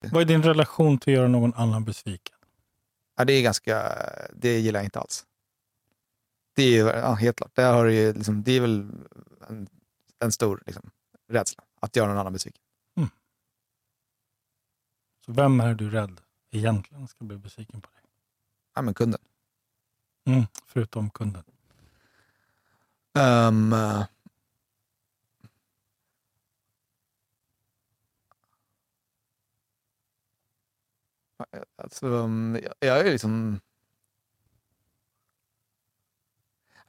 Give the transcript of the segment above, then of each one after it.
Vad är din relation till att göra någon annan besviken? Ja, det är ganska, det gillar jag inte alls. Det är ju, ja, helt klart, där har ju liksom, det är väl en, en stor liksom, rädsla, att göra någon annan besviken. Så vem är du rädd egentligen ska bli besviken på dig? Ja, men kunden. Mm, förutom kunden. Um, alltså, um, jag, är liksom...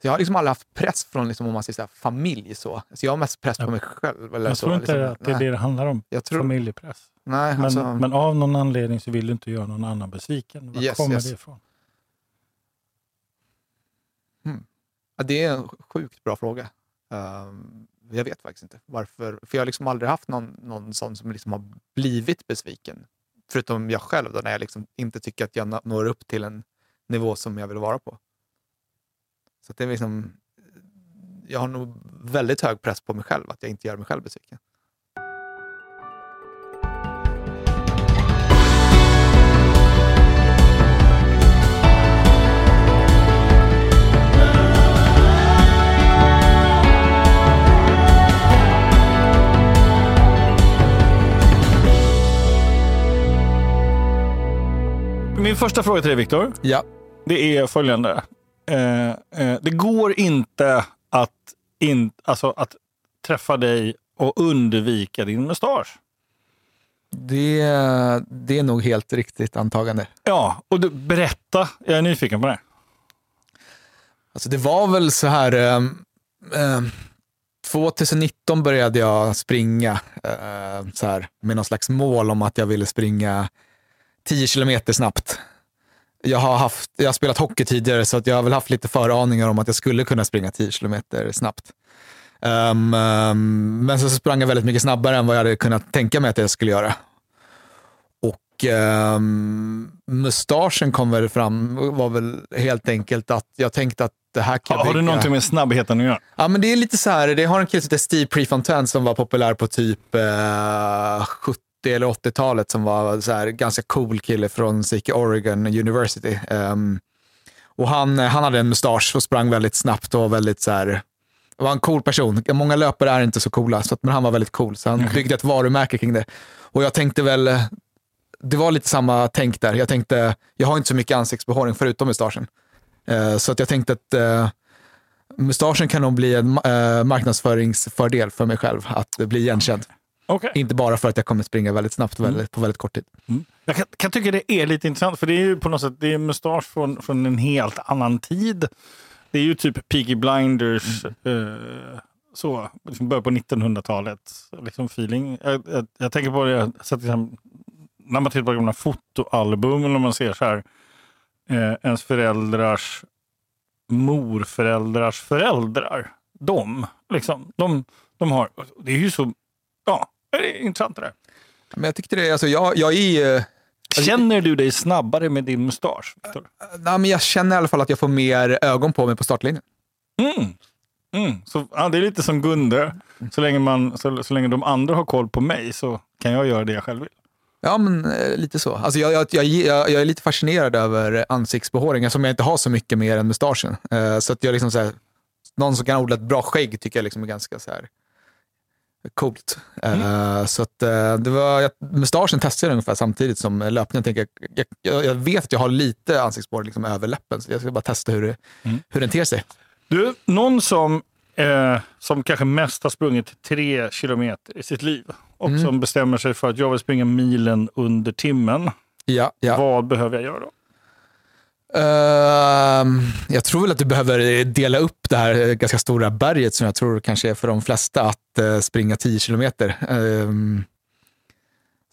Jag har liksom aldrig haft press från, liksom, om man säger så här, familj. Så. Alltså, jag har mest press på mig själv. Eller Jag så, tror inte liksom. att det är det det handlar om. Jag tror, Familjepress. nej, Men, alltså, men av någon anledning så vill du inte göra någon annan besviken. Var Yes, kommer yes. det ifrån? ja, det är en sjukt bra fråga. Um, jag vet faktiskt inte varför. För jag har liksom aldrig haft någon, någon sån som liksom har blivit besviken. Förutom jag själv, då, när jag liksom inte tycker att jag når upp till en nivå som jag vill vara på. Så att det är liksom, jag har nog väldigt hög press på mig själv att jag inte gör mig själv besviken. Min första fråga till dig Viktor, Ja. det är följande. Eh, eh, det går inte att, in, alltså, att träffa dig och undvika din mustasch. Det, det är nog helt riktigt antagande. Ja, och du, berätta. Jag är nyfiken på det. Alltså det var väl så här... ehm, ehm, 2019 började jag springa eh, så här, med någon slags mål om att jag ville springa 10 kilometer snabbt. Jag har, haft, jag har spelat hockey tidigare så att jag har väl haft lite föraningar om att jag skulle kunna springa 10 kilometer snabbt. Ehm, ehm, men så sprang jag väldigt mycket snabbare än vad jag hade kunnat tänka mig att jag skulle göra. Och um, mustaschen kom väl fram, var väl helt enkelt att jag tänkte att det här kan jag Har du någonting med snabbheten att göra? Ja, men det är lite så här, det har en kille som heter Steve Prefontaine som var populär på typ eh, 70 eller 80-talet som var så här, ganska cool kille från Sike Oregon University. Ehm, och han, han hade en mustasch och sprang väldigt snabbt och väldigt så här, var en cool person. Många löpare är inte så coola, så att, men han var väldigt cool. Så han byggde ett varumärke kring det. Och jag tänkte väl, det var lite samma tänk där. Jag tänkte, jag har inte så mycket ansiktsbehåring förutom mustaschen. Eh, så att jag tänkte att eh, mustaschen kan nog bli en eh, marknadsföringsfördel för mig själv, att bli igenkänd. Okej. Inte bara för att jag kommer springa väldigt snabbt Mm. väldigt, på väldigt kort tid. Jag kan, kan tycka det är lite intressant, för det är ju på något sätt det är mustasch från, från en helt annan tid. Det är ju typ Peaky Blinders, eh, så, liksom början på 1900-talet. Liksom feeling. Jag, jag, jag tänker på det, så att liksom, när man tittar på gamla fotoalbum, eller man ser så här, eh, ens föräldrars morföräldrars föräldrar. De, liksom, de, de har, det är ju så, ja, det är intressant det där. Men jag tyckte det, alltså jag, jag är... eh, Känner du dig snabbare med din mustasch, Viktor? Nej, men jag känner i alla fall att jag får mer ögon på mig på startlinjen. Mm. Mm. Så, ja, det är lite som Gunde. Så länge, man, så, så länge de andra har koll på mig så kan jag göra det jag själv vill. Ja, men eh, lite så. Alltså jag, jag, jag, jag, jag är lite fascinerad över ansiktsbehåringar som jag inte har så mycket mer än mustaschen. Eh, så att jag liksom så här, någon som kan odla ett bra skägg tycker jag liksom är ganska så här coolt. Eh, så att eh, det var, jag, mustaschen testade jag ungefär samtidigt som löpningen. Tänker jag, jag, jag vet att jag har lite ansiktsbehåring liksom över läppen, så jag ska bara testa hur, det, Mm. hur den ter sig. Du, någon som, eh, som kanske mest har sprungit tre kilometer i sitt liv och Mm. som bestämmer sig för att jag vill springa milen under timmen. Ja, ja. Vad behöver jag göra då? Ehm, jag tror väl att du behöver dela upp det här ganska stora berget som jag tror kanske är för de flesta att uh, springa 10 kilometer. Uh,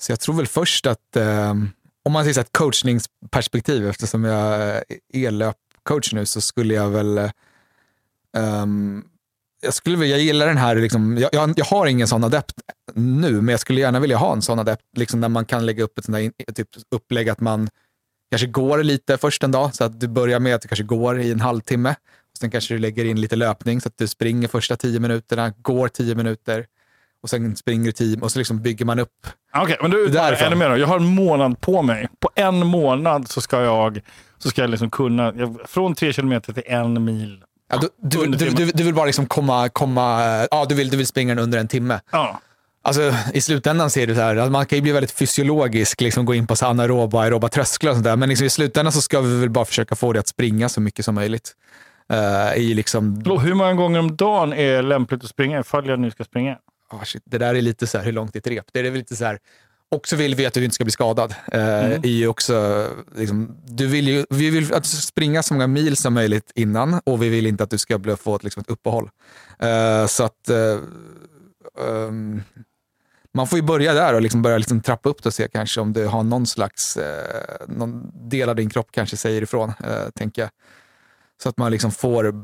så jag tror väl först att, ehm, om man ser så här ett coachningsperspektiv, eftersom jag är löpcoach nu, så skulle jag väl jag, skulle, vilja- jag gillar den här, liksom, jag, jag, jag har ingen sån adept nu, men jag skulle gärna vilja ha en sån adept, liksom, där man kan lägga upp ett sånt där typ, upplägg att man kanske går lite först en dag, så att du börjar med att du kanske går i en halvtimme. Och sen kanske du lägger in lite löpning, så att du springer första tio minuterna, går tio minuter. och sen springer du team och så liksom bygger man upp. Okej, men du Därifrån. ännu mer då. Jag har en månad på mig. På en månad så ska jag, så ska jag liksom kunna, jag, från tre kilometer till en mil. Ja, du, du, du, du vill bara liksom komma, komma ja, du, vill, du vill springa den under en timme. Ja. Alltså, I slutändan ser du så här, att man kan ju bli väldigt fysiologisk, liksom gå in på så anaeroba, aeroba trösklar och sånt där. Men liksom i slutändan så ska vi väl bara försöka få det att springa så mycket som möjligt. Uh, i liksom, Hur många gånger om dagen är lämpligt att springa ifall jag nu ska springa? ah, shit, det där är lite så här, hur långt är ett rep? Det är väl lite så här, också vill vi att du inte ska bli skadad. Uh, är ju också, liksom, du vill ju, vi vill att du ska springa så många mil som möjligt innan och vi vill inte att du ska bli, få ett, liksom, ett uppehåll. Uh, så att ehm, man får ju börja där och liksom börja liksom trappa upp det och se kanske om du har någon slags, eh, någon del av din kropp kanske säger ifrån, eh, tänker jag. Så att man liksom får,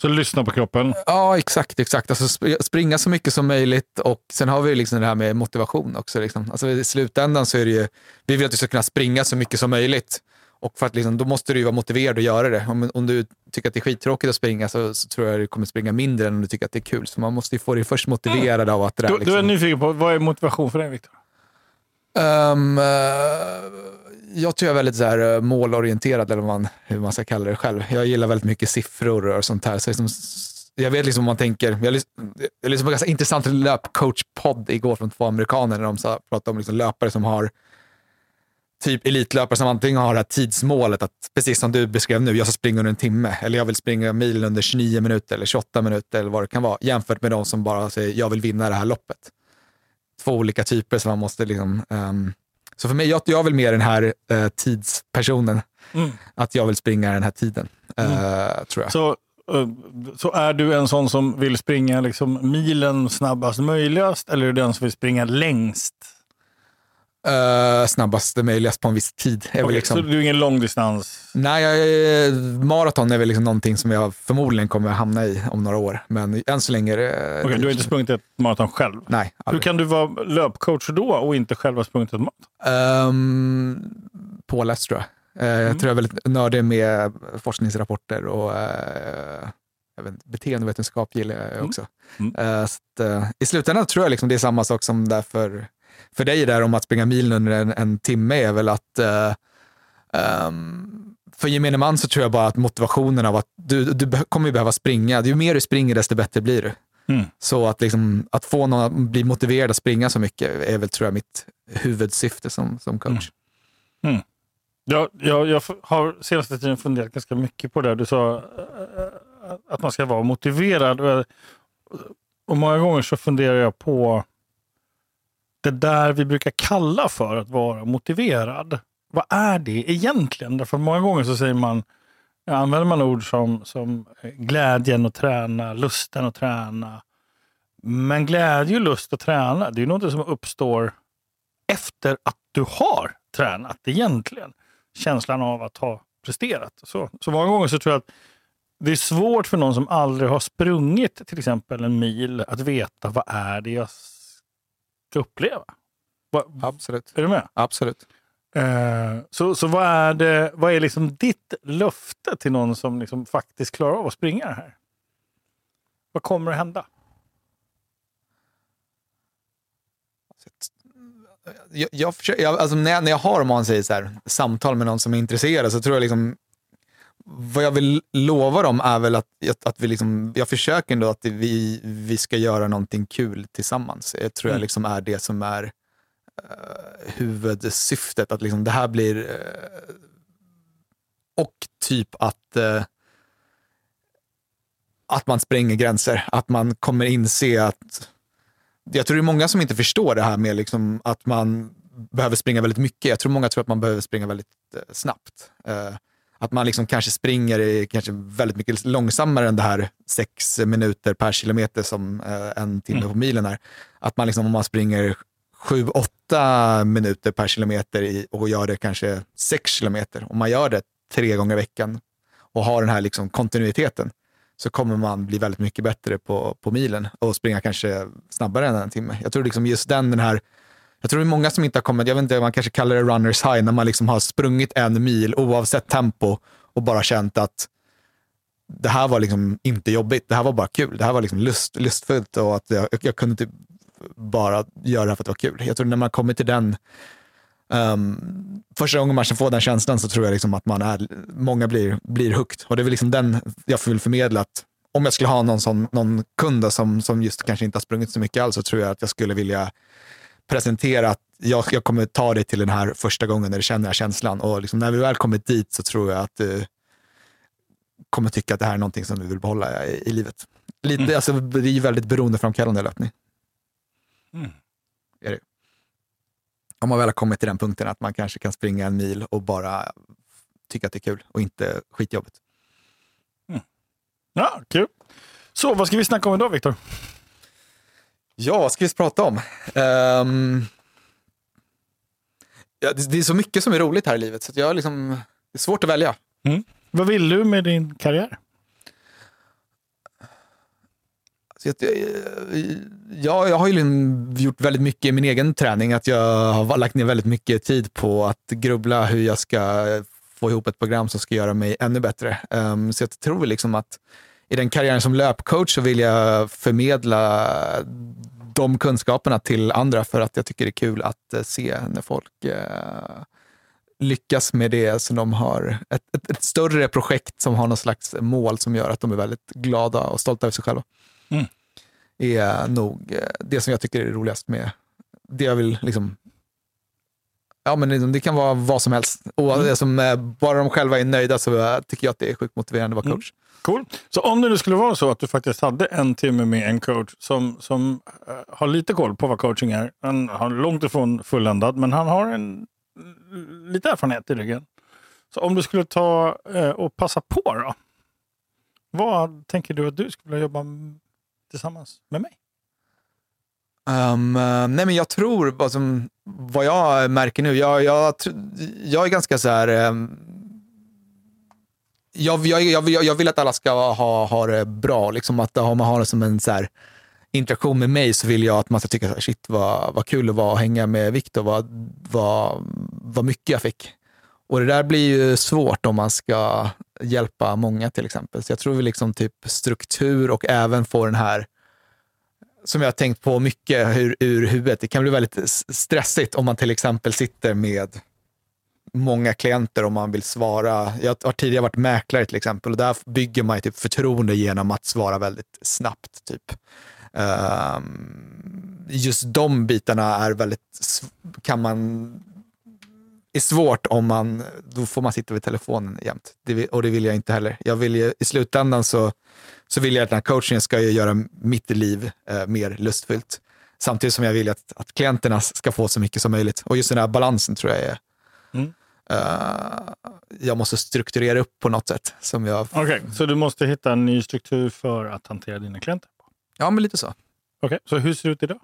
Så lyssna på kroppen. ja exakt, exakt. Alltså sp- springa så mycket som möjligt och sen har vi liksom det här med motivation också. Liksom. Alltså I slutändan så är det ju, vi vill att du ska kunna springa så mycket som möjligt. Och för att liksom, då måste du ju vara motiverad att göra det. Om, om du tycker att det är skittråkigt att springa så, så tror jag du kommer springa mindre än om du tycker att det är kul. Så man måste ju få dig först motiverad av att det där Du, liksom... du är nyfiken på, vad är motivation för dig Viktor? Um, jag tror jag är väldigt så här, eh, målorienterad, eller man, hur man ska kalla det själv. Jag gillar väldigt mycket siffror och sånt här. Så liksom, jag vet liksom vad man tänker. Jag lys- jag lyssnade på en ganska intressant löpcoach-podd igår från två amerikaner när de pratade om liksom löpare som har typ elitlöpare som antingen har det här tidsmålet, att precis som du beskrev nu, jag ska springa under en timme, eller jag vill springa milen under 29 minuter eller 28 minuter eller vad det kan vara, jämfört med de som bara säger jag vill vinna det här loppet. Två olika typer som man måste liksom... ehm, så för mig, jag, jag vill mer den här eh, tidspersonen. Mm. Att jag vill springa den här tiden, eh, tror jag. Så, eh, så är du en sån som vill springa liksom milen snabbast möjligast eller är du den som vill springa längst? Eh, snabbast möjligast på en viss tid. Är Okej, liksom, Så du är ingen långdistans? Nej, jag, maraton är väl liksom någonting som jag förmodligen kommer att hamna i om några år. Men än så länge. Okej, du har inte sprungit ett maraton själv? Nej, Hur aldrig. kan du vara löpcoach då och inte själv ha sprungit ett maraton? Um, påläst tror jag. Eh, Mm. Jag tror jag är väldigt nördig med forskningsrapporter och eh, jag vet, beteendevetenskap gillar jag Mm. också. Mm. Eh, så eh, I slutändan tror jag liksom det är samma sak som där för, dig där om att springa milen under en, en timme är väl att eh, ehm, för gemene man så tror jag bara att motivationen av att du, du kommer ju behöva springa. Ju mer du springer desto bättre blir du. Mm. Så att, liksom, att få någon att bli motiverad att springa så mycket är väl tror jag mitt huvudsyfte som, som coach. Jag, jag, jag f- har senaste tiden funderat ganska mycket på det. Du sa eh, att man ska vara motiverad. Jag- Och många gånger så funderar jag på det där vi brukar kalla för att vara motiverad. Vad är det egentligen? Därför många gånger så säger man, använder man ord som, som glädjen att träna, lusten att träna. Men glädje och lust att träna, det är något som uppstår efter att du har tränat egentligen. Känslan av att ha presterat. Så, så många gånger så tror jag att det är svårt för någon som aldrig har sprungit till exempel en mil att veta vad är det jag ska uppleva. Vad, Absolut. är du med? Absolut. Eh, så så vad är, det, vad är liksom ditt löfte till någon som liksom faktiskt klarar av att springa det här? Vad kommer att hända? Jag, jag försöker, jag, alltså när, när jag har, om man säger så här, samtal med någon som är intresserad så tror jag liksom vad jag vill lova dem är väl att, att, att vi liksom, jag försöker ändå att vi, vi ska göra någonting kul tillsammans. Jag tror jag Mm. liksom är det som är eh, huvudsyftet. Att liksom det här blir... eh, och typ att, eh, att man spränger gränser. Att man kommer inse att... Jag tror det är många som inte förstår det här med liksom att man behöver springa väldigt mycket. Jag tror många tror att man behöver springa väldigt snabbt. Att man liksom kanske springer i, kanske väldigt mycket långsammare än det här sex minuter per kilometer som eh, en timme Mm. på milen är. Att man liksom, om man springer sju, åtta minuter per kilometer i, och gör det kanske sex kilometer, om man gör det tre gånger i veckan och har den här liksom kontinuiteten, så kommer man bli väldigt mycket bättre på, på milen och springa kanske snabbare än en timme. Jag tror liksom just den, den här jag tror det är många som inte har kommit, jag vet inte, man kanske kallar det runners high, när man liksom har sprungit en mil oavsett tempo och bara känt att det här var liksom inte jobbigt, det här var bara kul, det här var liksom lust, lustfullt och att jag, jag kunde typ bara göra det här för att det var kul. Jag tror när man kommer till den Um, första gången man får den känslan så tror jag liksom att man är, många blir, blir hooked. Och det är väl liksom den jag vill förmedla. Att om jag skulle ha någon, sån, någon kund som, som just kanske inte har sprungit så mycket alls så tror jag att jag skulle vilja presentera att jag, jag kommer ta dig till den här första gången när du känner den här känslan. Och liksom när vi väl kommer dit så tror jag att du kommer tycka att det här är någonting som du vill behålla i, i livet. Lite, mm. alltså, det är väldigt beroendeframkallande löpning. Mm. Är det om man väl har kommit till den punkten att man kanske kan springa en mil och bara tycka att det är kul och inte skitjobbigt. Mm. Ja, kul. Så vad ska vi snacka om idag, Viktor? Ja, vad ska vi prata om? Um, ja, det, det, är så mycket som är roligt här i livet, så jag liksom, det är svårt att välja. Mm. Vad vill du med din karriär? Så jag, jag, jag har ju liksom gjort väldigt mycket i min egen träning. Att jag har lagt ner väldigt mycket tid på att grubbla hur jag ska få ihop ett program som ska göra mig ännu bättre. Um, så jag tror liksom att i den karriären som löpcoach så vill jag förmedla de kunskaperna till andra för att jag tycker det är kul att uh, se när folk uh, lyckas med det som de har. Ett, ett, ett, större projekt som har någon slags mål som gör att de är väldigt glada och stolta över sig själva. Mm. är nog eh, det som jag tycker är roligast med det jag vill liksom Ja, men liksom, det kan vara vad som helst. Och mm. som, eh, bara de själva är nöjda så tycker jag att det är sjukt motiverande att vara mm. coach. Mm. Cool. Så om det nu skulle vara så att du faktiskt hade en timme med en coach som, som uh, har lite koll på vad coaching är. Han har långt ifrån fulländad, men han har en, lite erfarenhet i ryggen. Så om du skulle ta och passa på då? Vad tänker du att du skulle jobba tillsammans med mig? Um, nej men jag tror, alltså, vad jag märker nu, jag, jag, jag är ganska så här... Ehm, jag, jag, jag, jag, vill att alla ska ha, ha det bra. Liksom att om man har det som en så här, interaktion med mig så vill jag att man ska tycka, shit vad, vad kul det var att hänga med Viktor, vad, vad, vad mycket jag fick. Och det där blir ju svårt om man ska hjälpa många till exempel. Så jag tror vi liksom typ struktur och även få den här, som jag har tänkt på mycket hur ur huvudet, det kan bli väldigt stressigt om man till exempel sitter med många klienter om man vill svara. Jag har tidigare varit mäklare till exempel och där bygger man typ förtroende genom att svara väldigt snabbt. Typ. Um, just de bitarna är väldigt, kan man är svårt om man, då får man sitta vid telefonen jämt. Det, och det vill jag inte heller. Jag vill ju, I slutändan så, så vill jag att den här coachingen ska göra mitt liv eh, mer lustfyllt. Samtidigt som jag vill att, att klienterna ska få så mycket som möjligt. Och just den här balansen tror jag är... Mm. Uh, jag måste strukturera upp på något sätt. Okej, okay, så du måste hitta en ny struktur för att hantera dina klienter? Ja, men lite så. Okej, okay, så hur ser det ut idag?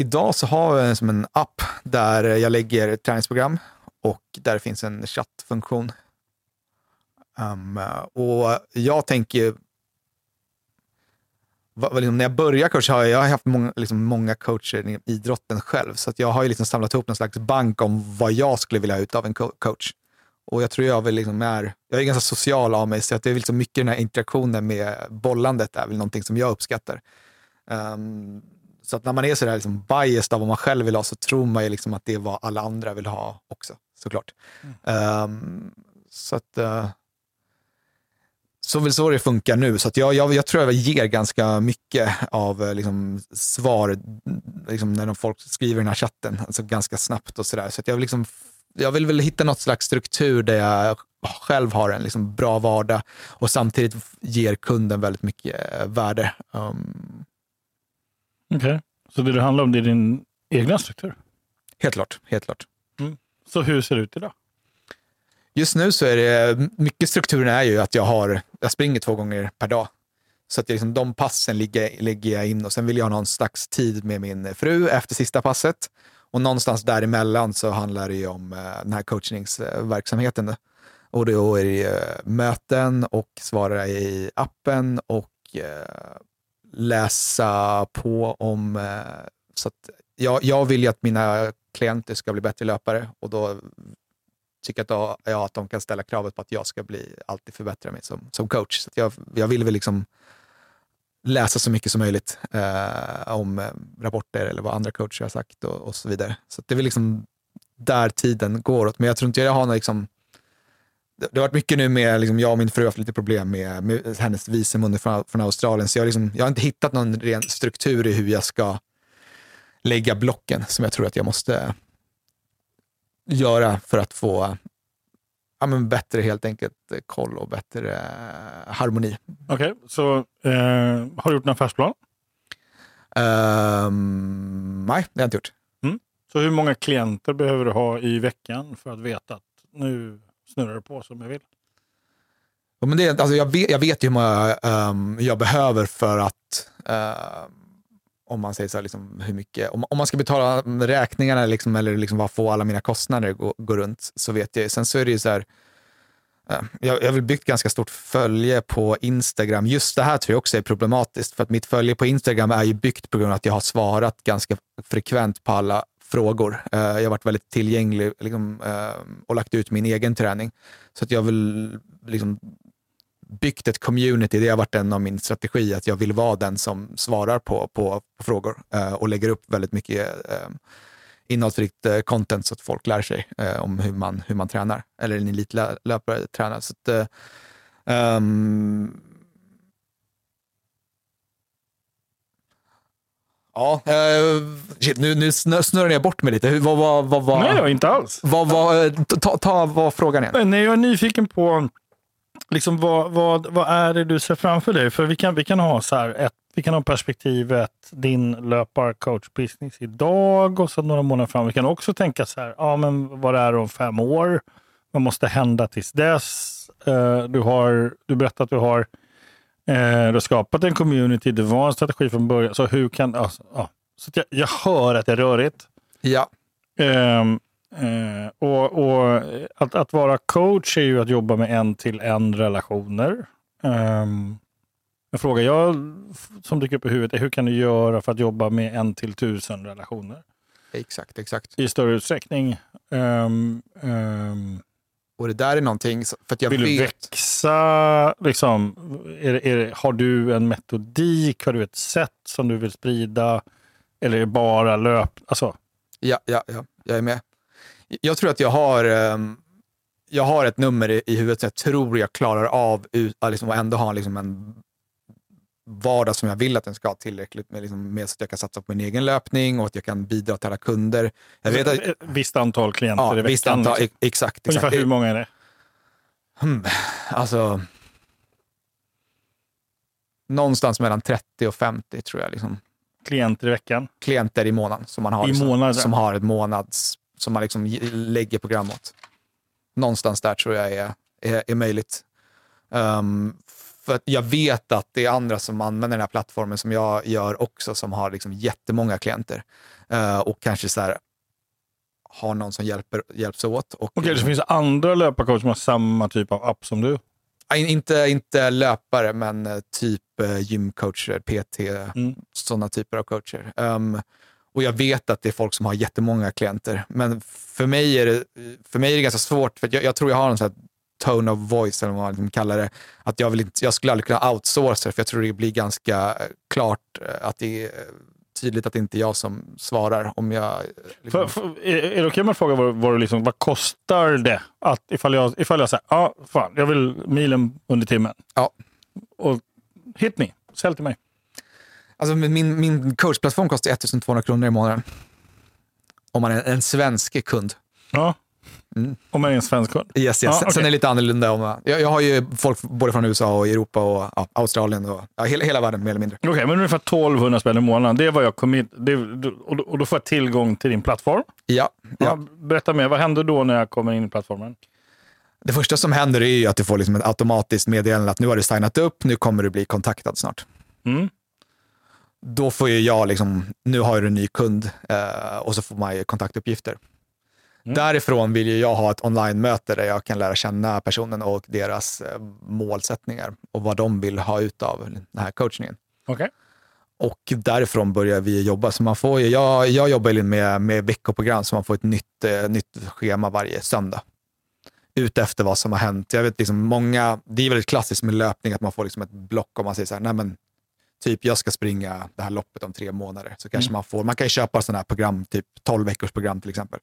Idag så har jag som en app där jag lägger träningsprogram och där det finns en chattfunktion. Um, och jag tänker, ju... Liksom när jag började coacha har jag, haft många, liksom, många coacher i idrotten själv, så att jag har liksom samlat ihop någon slags bank om vad jag skulle vilja ha ut av en coach. Och jag tror jag väl liksom är, jag är ganska social av mig, så att det är liksom mycket den här interaktionen med bollandet är väl någonting som jag uppskattar. Um, så att när man är sådär liksom biased av vad man själv vill ha så tror man ju liksom att det är vad alla andra vill ha också, såklart. Mm. Um, så att... Uh, så väl så det funkar nu. Så att jag, jag, jag tror jag ger ganska mycket av eh, liksom, svar liksom, när de folk skriver i den här chatten, alltså ganska snabbt och sådär. Så att jag, liksom, jag vill väl hitta något slags struktur där jag själv har en liksom, bra vardag och samtidigt ger kunden väldigt mycket eh, värde. Um, Okej, okay. så det det handlar om det är din egna struktur? Helt klart. Helt klart. Mm. Så hur ser det ut idag? Just nu så är det, mycket strukturen är ju att jag, har, jag springer två gånger per dag. Så att jag liksom, de passen ligger, lägger jag in och sen vill jag ha någon slags tid med min fru efter sista passet. Och någonstans däremellan så handlar det ju om uh, den här coachningsverksamheten. Och då är det uh, möten och svara i appen och uh, läsa på om... Eh, så jag, jag vill ju att mina klienter ska bli bättre löpare och då tycker jag att, jag att de kan ställa kravet på att jag ska bli, alltid förbättra mig som, som coach. Så jag, jag vill väl liksom läsa så mycket som möjligt eh, om eh, rapporter eller vad andra coacher har sagt och, och så vidare. Så det är väl liksom där tiden går åt. Men jag tror inte jag har någon liksom, det, det har varit mycket nu med, liksom, jag och min fru har haft lite problem med, med hennes visum från, från Australien. Så jag, liksom, jag har inte hittat någon ren struktur i hur jag ska lägga blocken som jag tror att jag måste göra för att få ja, men bättre helt enkelt eh, koll och bättre eh, harmoni. Okej, okay, så eh, har du gjort en affärsplan? Um, nej, det har jag inte gjort. Mm. Så hur många klienter behöver du ha i veckan för att veta att nu snurrar det på som jag vill? Ja, men det, alltså jag, vet, jag vet ju hur många um, jag behöver för att uh, om man säger så här, liksom, hur mycket, om, om man ska betala räkningarna liksom, eller liksom få alla mina kostnader gå, gå runt, så vet jag. Sen så är det ju så här, ehm, jag, jag har byggt ganska stort följe på Instagram. Just det här tror jag också är problematiskt, för att mitt följe på Instagram är ju byggt på grund av att jag har svarat ganska frekvent på alla frågor. Eh, jag har varit väldigt tillgänglig liksom, eh, och lagt ut min egen träning. Så att jag vill liksom byggt ett community. Det har varit en av min strategi, att jag vill vara den som svarar på, på, på frågor eh, och lägger upp väldigt mycket eh, innehållsrikt eh, content så att folk lär sig eh, om hur man, hur man tränar, eller en elitlöpare tränar. Så att, um, Ja, uh, shit, nu, nu snurrar jag bort mig lite. Vad, vad, vad, vad, Nej, inte alls. Vad, vad, ta, ta vad frågan är. Nej, jag är nyfiken på liksom, vad, vad, vad är det du ser framför dig? För vi kan, vi kan ha så här, ett, vi kan ha perspektivet din löparcoach-business idag och så några månader fram. Vi kan också tänka så här, ja, men vad är det om fem år? Vad måste hända tills dess? Uh, du, har, du berättar att du har, uh, du har skapat en community, det var en strategi från början. Så hur kan, alltså, ja. så jag, jag hör att det är rörigt. Ja. Um, Eh, och, och att, att, vara coach är ju att jobba med en till en relationer. Eh, en fråga jag som dyker upp i huvudet är hur kan du göra för att jobba med en till tusen relationer? Exakt, exakt. I större utsträckning. Um, um, och det där är någonting, för att jag vill vet... du växa? Liksom, är, är, har du en metodik? Har du ett sätt som du vill sprida? Eller är det bara löp? Alltså. Ja, ja, ja, jag är med. Jag tror att jag har, um, jag har ett nummer i, i huvudet som jag tror jag klarar av att liksom, ändå ha liksom en vardag som jag vill att den ska ha tillräckligt med, liksom, med så att jag kan satsa på min egen löpning och att jag kan bidra till alla kunder. Jag vet att, ett visst antal klienter ja, i veckan? Visst antal, liksom. exakt, exakt. Ungefär hur många är det? Hmm, alltså, någonstans mellan 30 och 50 tror jag. Liksom. Klienter i veckan? Klienter i månaden som man har, I liksom, som har ett månads som man liksom lägger program åt. Någonstans där tror jag är, är, är möjligt. Um, för jag vet att det är andra som använder den här plattformen som jag gör också, som har liksom jättemånga klienter. Uh, och kanske så här, har någon som hjälper, hjälps åt. Okej, okay, det finns andra löparcoacher som har samma typ av app som du? Inte, inte löpare, men eh, typ uh, gymcoacher, PT, mm. sådana typer av coacher. Um, och jag vet att det är folk som har jättemånga klienter. Men för mig är det, för mig är det ganska svårt, för jag, jag tror jag har en sån tone of voice, eller vad man liksom kallar det. Att jag, vill inte, jag skulle aldrig kunna outsourca för jag tror det blir ganska eh, klart eh, att det är tydligt att det inte är jag som svarar. Om jag, liksom... för, för, är, är det okej okay om jag frågar vad, vad, liksom, vad kostar det? Att ifall jag, ifall jag säger, ja, fan, jag vill milen under timmen. Ja. Och hit me, sälj till mig. Alltså min, min coachplattform kostar 1200 kronor i månaden. Om man är en svensk kund. Ja. Mm. Om man är en svensk kund? Yes, yes. Ja, okay. Sen är det lite annorlunda. Om jag, jag har ju folk både från USA och Europa och ja, Australien och ja, hela, hela världen mer eller mindre. Okej, okay, men ungefär 1200 spänn i månaden. Det är vad jag kom det, och då får jag tillgång till din plattform? Ja. ja. berätta mer, vad händer då när jag kommer in i plattformen? Det första som händer är ju att du får liksom ett automatiskt meddelande att nu har du signat upp, nu kommer du bli kontaktad snart. Mm då får ju jag, liksom, nu har du en ny kund eh, och så får man ju kontaktuppgifter. Mm. Därifrån vill jag ha ett online-möte där jag kan lära känna personen och deras eh, målsättningar och vad de vill ha ut av den här coachningen. Okay. Och därifrån börjar vi jobba. Så man får, jag, jag jobbar med, med veckoprogram så man får ett nytt, eh, nytt schema varje söndag. Utefter vad som har hänt. Jag vet liksom många, det är väldigt klassiskt med löpning att man får liksom ett block om man säger så här, nej men typ jag ska springa det här loppet om tre månader. Så kanske Mm. man får, man kan ju köpa sådana här program, typ 12 veckors program till exempel.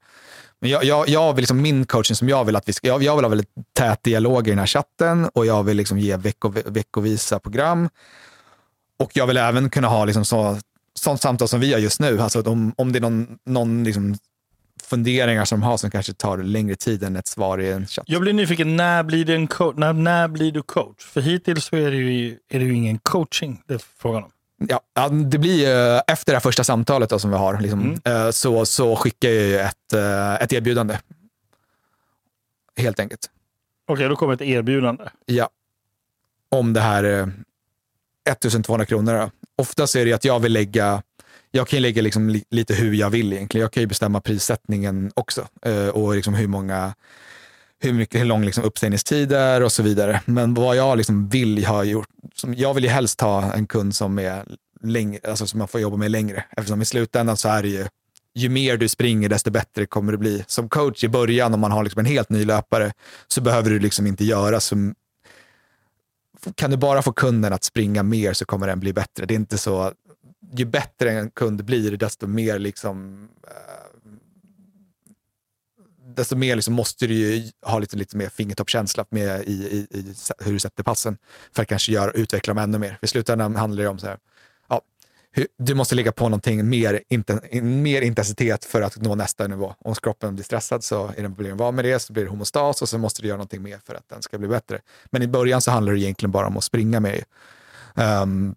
Men jag, jag, jag vill liksom min coaching som jag vill att vi ska, jag, jag vill ha väldigt tät dialog i den här chatten och jag vill liksom ge vecko, veckovisa program. Och jag vill även kunna ha liksom så, sånt samtal som vi har just nu. Alltså om, om det är någon, någon liksom funderingar som de har som kanske tar längre tid än ett svar i en chatt. Jag blir nyfiken, när blir, det en? När, när blir du coach? För hittills så är det ju, är det ju ingen coaching det är frågan om. Ja, det blir ju efter det här första samtalet då, som vi har, liksom, Mm. eh, så, så skickar jag ju ett, eh, ett erbjudande. Helt enkelt. Okej, då kommer ett erbjudande. Ja. Om det här eh, 1200 kronor. Oftast är det att jag vill lägga, jag kan ju lägga liksom li, lite hur jag vill egentligen. Jag kan ju bestämma prissättningen också eh, och liksom hur många hur, mycket, hur lång liksom uppsägningstid är och så vidare. Men vad jag liksom vill ha gjort, som, jag vill ju helst ha en kund som är längre, alltså som man får jobba med längre. Eftersom i slutändan så är det ju, ju mer du springer desto bättre kommer det bli. Som coach i början om man har liksom en helt ny löpare så behöver du liksom inte göra så kan du bara få kunden att springa mer så kommer den bli bättre. Det är inte så, ju bättre en kund blir, desto mer liksom eh, desto mer liksom måste du ju ha lite, lite mer fingertoppskänsla med i, i, i hur du sätter passen för att kanske göra, utveckla dem ännu mer. I slutändan handlar det om så här, ja, hur, du måste lägga på någonting mer, inten, mer intensitet för att nå nästa nivå. Om kroppen blir stressad så är det problem var med det, så blir det homostas och så måste du göra någonting mer för att den ska bli bättre. Men i början så handlar det egentligen bara om att springa med. Um,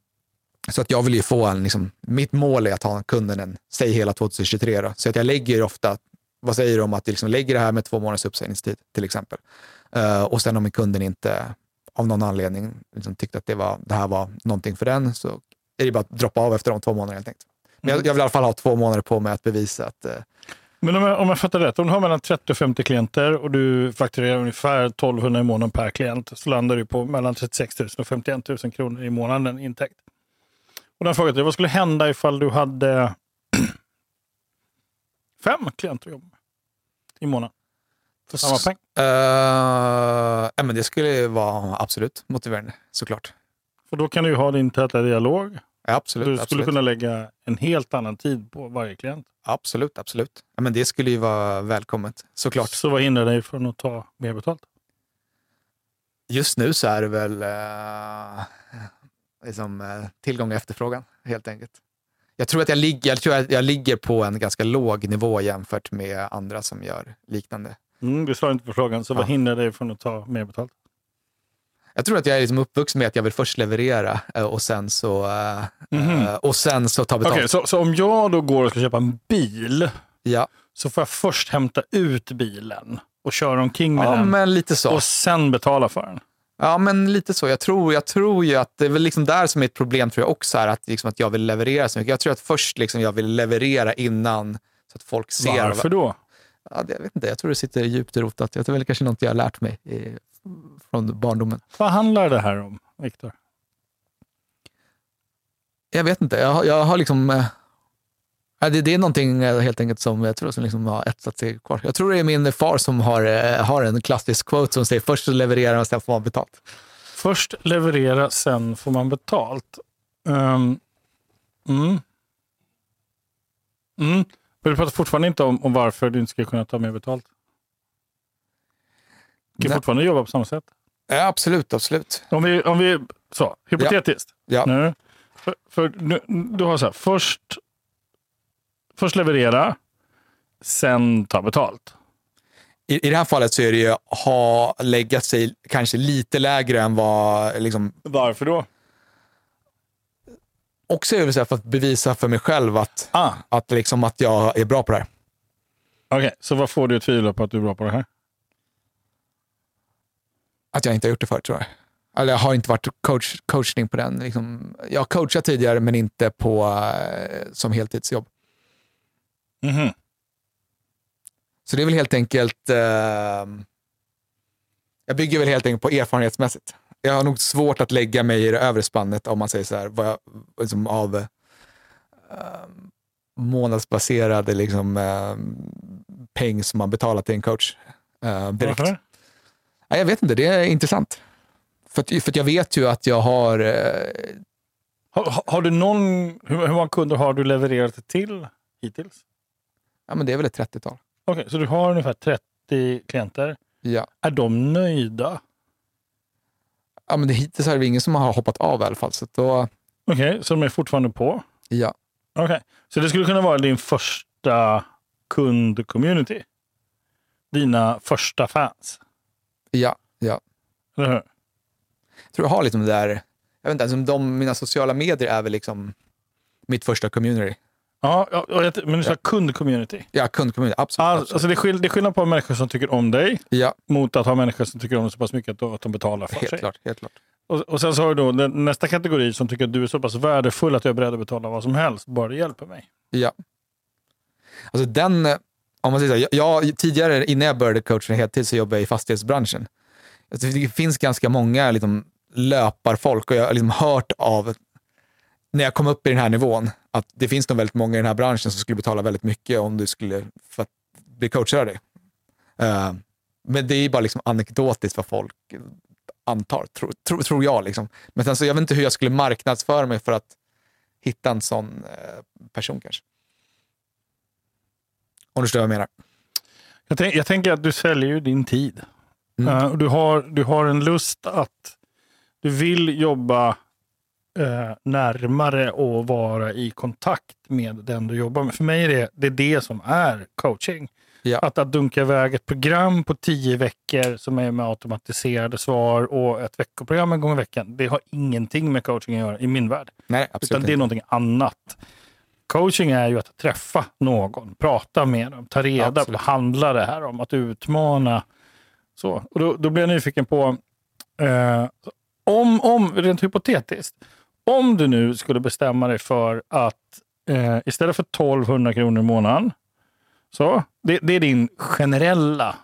så att jag vill ju få en, liksom, mitt mål är att ha kunden en, säg hela 2023 då. Så att jag lägger ofta, vad säger du om att jag liksom lägger det här med två månaders uppsägningstid till exempel. Uh, och sen om kunden inte av någon anledning liksom, tyckte att det, var, det här var någonting för den så är det bara att droppa av efter de två månaderna helt enkelt. Men jag, jag vill i alla fall ha två månader på mig att bevisa att uh, Men om jag, om jag fattar rätt, om du har mellan 30 och 50 klienter och du fakturerar ungefär 1200 i månaden per klient så landar du på mellan 36 000 och 51 000 kronor i månaden intäkt. Och den frågan är, vad skulle hända ifall du hade fem klienter att jobba med i månaden? För samma peng? Uh, ja, men det skulle vara absolut motiverande, såklart. För då kan du ju ha din täta dialog. Ja, absolut. Du skulle absolut. kunna lägga en helt annan tid på varje klient. Absolut, absolut. Ja, men det skulle ju vara välkommet, såklart. Så vad hindrar dig från att ta mer betalt? Just nu så är det väl uh, liksom, uh, tillgång och efterfrågan, helt enkelt. Jag tror, att jag, ligger, jag tror att jag ligger på en ganska låg nivå jämfört med andra som gör liknande. Mm, du svarade inte på frågan, så Ja. vad hindrar dig från att ta mer betalt? Jag tror att jag är liksom uppvuxen med att jag vill först leverera eh, och sen så, eh, Mhm. eh, och sen så ta betalt. Okej, så, så om jag då går och ska köpa en bil Ja, så får jag först hämta ut bilen och köra omkring med ja den och sen betala för den. Ja, men lite så. Jag tror, jag tror ju att det är väl liksom där som är ett problem tror jag också, är att, liksom att jag vill leverera så mycket. Jag tror att först liksom jag vill leverera innan så att folk ser. Varför då? Ja, det, jag vet inte, jag tror det sitter djupt rotat. Jag tror väl kanske något jag har lärt mig i, från barndomen. Vad handlar det här om, Viktor? Jag vet inte, jag, jag har liksom... ja, det, det är någonting eh, helt enkelt som jag tror som liksom har etsat sig kvar. Jag tror det är min far som har, eh, har en klassisk quote som säger först levererar och sen får man betalt. Först leverera, sen får man betalt. Um, mm. Mm. Men du pratar fortfarande inte om, om varför du inte ska kunna ta mer betalt. Du kan Nej. fortfarande jobba på samma sätt. Ja, absolut, absolut. Om vi, om vi så, hypotetiskt. Ja. Nu, för, för, nu, du har så här, först, först leverera, sen ta betalt. I, I det här fallet så är det ju ha lägga sig kanske lite lägre än vad... Liksom, Varför då? också är det så för att bevisa för mig själv att, Ah, att, liksom, att jag är bra på det här. Okej, så vad får du att tvivla på att du är bra på det här? Att jag inte har gjort det förut tror jag. Eller jag har inte varit coach, coachning på den. Liksom, jag har coachat tidigare men inte på, eh, som heltidsjobb. Mhm. Så det är väl helt enkelt... Eh, jag bygger väl helt enkelt på erfarenhetsmässigt. Jag har nog svårt att lägga mig i det övre spannet om man säger så här, jag, liksom av eh, månadsbaserade liksom, eh, peng som man betalar till en coach. Eh, direkt. Varför? Nej, jag vet inte, det är intressant. För, att, för att jag vet ju att jag har... Eh, Har, har- har du någon, hur, hur många kunder har du levererat till hittills? Ja, men det är väl ett 30-tal. Okej, så du har ungefär 30 klienter. Ja. Är de nöjda? ja, men det, hittills är det ingen som har hoppat av i alla fall. Då, Okej, så de är fortfarande på? ja. Okej, så det skulle kunna vara din första kund-community? Dina första fans? Ja, ja. Eller hur? Jag tror jag har liksom det där, jag vet inte, alltså de, mina sociala medier är väl liksom mitt första community. Ja, ja, ja, men du sa kund-community? Ja, kundcommunity, absolut. Ah, absolut. Alltså det, är skill- det är skillnad på människor som tycker om dig Ja, mot att ha människor som tycker om dig så pass mycket att de, att de betalar för helt sig. klart. Helt klart. Och, och sen så har du då den, nästa kategori som tycker att du är så pass värdefull att jag är beredd att betala vad som helst, bara det hjälper mig. Ja. Alltså den, eh, om man säger så jag, jag, tidigare innan jag började coacha heltid så jobbade jag i fastighetsbranschen. Alltså det finns ganska många liksom, löparfolk och jag har liksom hört av, när jag kom upp i den här nivån, att det finns nog väldigt många i den här branschen som skulle betala väldigt mycket om du skulle för att bli coachad dig. Eh, men det är bara liksom anekdotiskt vad folk antar, tror, tror, tror jag. Liksom. Men sen så, jag vet inte hur jag skulle marknadsföra mig för att hitta en sån eh, person kanske. Om du förstår vad jag menar. Jag, tänk, jag tänker att du säljer ju din tid. Mm. Och du, har, du har en lust att du vill jobba eh, närmare och vara i kontakt med den du jobbar med. För mig är det det, är det som är coaching. Ja. Att, att dunka iväg ett program på tio veckor som är med automatiserade svar och ett veckoprogram en gång i veckan. Det har ingenting med coaching att göra i min värld. Nej, absolut Utan det är någonting annat. Coaching är ju att träffa någon, prata med dem, ta reda på vad handlar det här om, att utmana. Så. Och då, då blir jag nyfiken på, eh, om, om, rent hypotetiskt, om du nu skulle bestämma dig för att eh, istället för 1200 kronor i månaden, så, det, det är din generella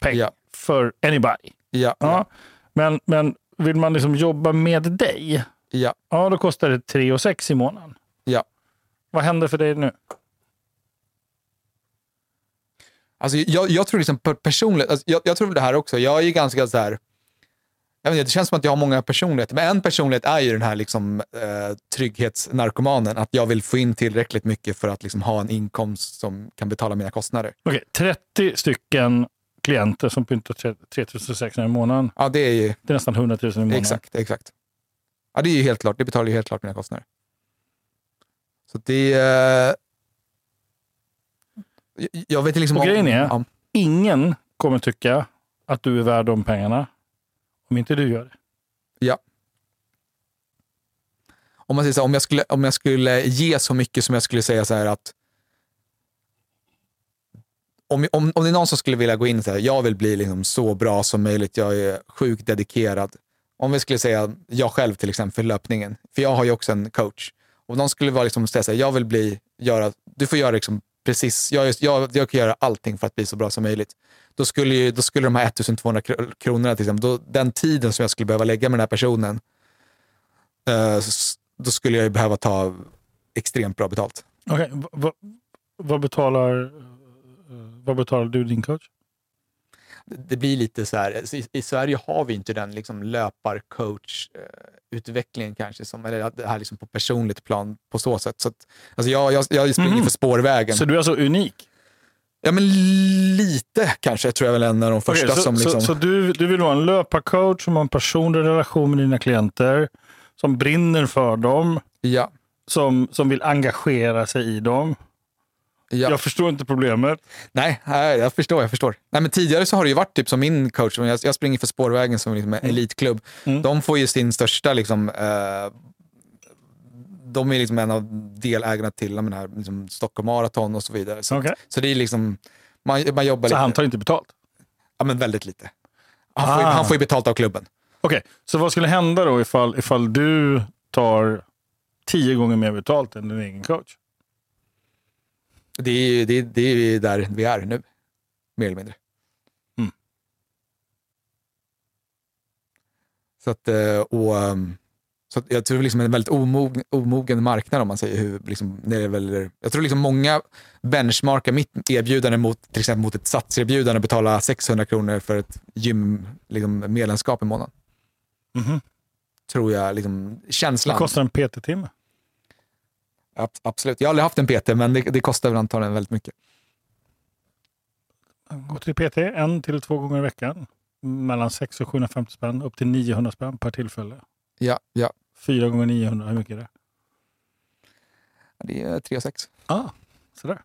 peng Ja. för anybody. Ja, Ja. Men, men vill man liksom jobba med dig, ja, Ja, då kostar det 3 och 6 i månaden. ja. Vad händer för dig nu? Alltså, jag, jag tror liksom per- personligt, alltså, jag, jag tror det här också, jag är ju ganska så här, jag vet inte, det känns som att jag har många personligheter, men en personlighet är ju den här liksom, eh, trygghetsnarkomanen, att jag vill få in tillräckligt mycket för att liksom, ha en inkomst som kan betala mina kostnader. Okej, 30 stycken klienter som pyntar 3600 i månaden. Ja, det är ju Det är nästan 100 000 i månaden. exakt, exakt. Ja, det är ju helt klart, det betalar ju helt klart mina kostnader. Så det... Eh, jag- vet liksom Och grejen är- ja, Ingen kommer tycka att du är värd de pengarna om inte du gör det. Ja. Om man säger så här, om jag, skulle, om jag skulle ge så mycket som jag skulle säga så här att om, om, om det är någon som skulle vilja gå in och säga jag vill bli liksom så bra som möjligt, jag är sjukt dedikerad. Om vi skulle säga jag själv till exempel för löpningen, för jag har ju också en coach. Om någon skulle vara liksom säga så här, jag vill bli, göra, du får göra liksom precis, jag, jag, jag kan göra allting för att bli så bra som möjligt. Då skulle, ju, då skulle de här 1200 kr- kronorna, till exempel, då, den tiden som jag skulle behöva lägga med den här personen, eh, då skulle jag ju behöva ta extremt bra betalt. Okej, v- vad, betalar, eh, vad betalar du din coach? det blir lite så här, i, i Sverige har vi inte den liksom löparcoach-utvecklingen kanske, som, eller det här liksom på personligt plan på så sätt. Så att, alltså jag, jag, jag springer Mhm. för spårvägen. Så du är alltså unik? Ja, men lite kanske tror jag väl är en av de första Okej, så, som liksom... så, så du, du vill vara en löparcoach som har en personlig relation med dina klienter, som brinner för dem, ja, som, som vill engagera sig i dem. Ja. Jag förstår inte problemet. Nej, jag förstår. jag förstår. Nej, men tidigare så har det ju varit typ som min coach, jag, springer för spårvägen som liksom en elitklubb. Mm. De får ju sin största, liksom, eh, de är liksom en av delägarna till den här liksom, Stockholm Marathon och så vidare. Så, Okej. så det är liksom, man, man jobbar Så lite, han tar inte betalt? ja, men väldigt lite. Han, får, ju- Ah. han får ju betalt av klubben. Okej, så vad skulle hända då ifall, ifall du tar tio gånger mer betalt än din egen coach? Det är ju det, det är där vi är nu, mer eller mindre. Mm. Så att, eh, och, ehm, så jag tror det liksom en väldigt omogen, omogen marknad om man säger hur, liksom, när det väl, Jag tror liksom många benchmarkar mitt erbjudande mot till exempel mot ett satserbjudande och betala 600 kronor för ett gym, liksom, medlemskap i månaden. Mhm. tror jag, liksom, Vad känslan. kostar en PT-timme? Ab- Absolut. Jag har aldrig haft en PT, men det, det kostar väl antagligen väldigt mycket. Gå till PT en till två gånger i veckan. Mellan 600 och 750 spänn. Upp till 900 spänn per tillfälle. Ja, ja. Fyra gånger 900, hur mycket är det? Det är 3 6. Ah, sådär.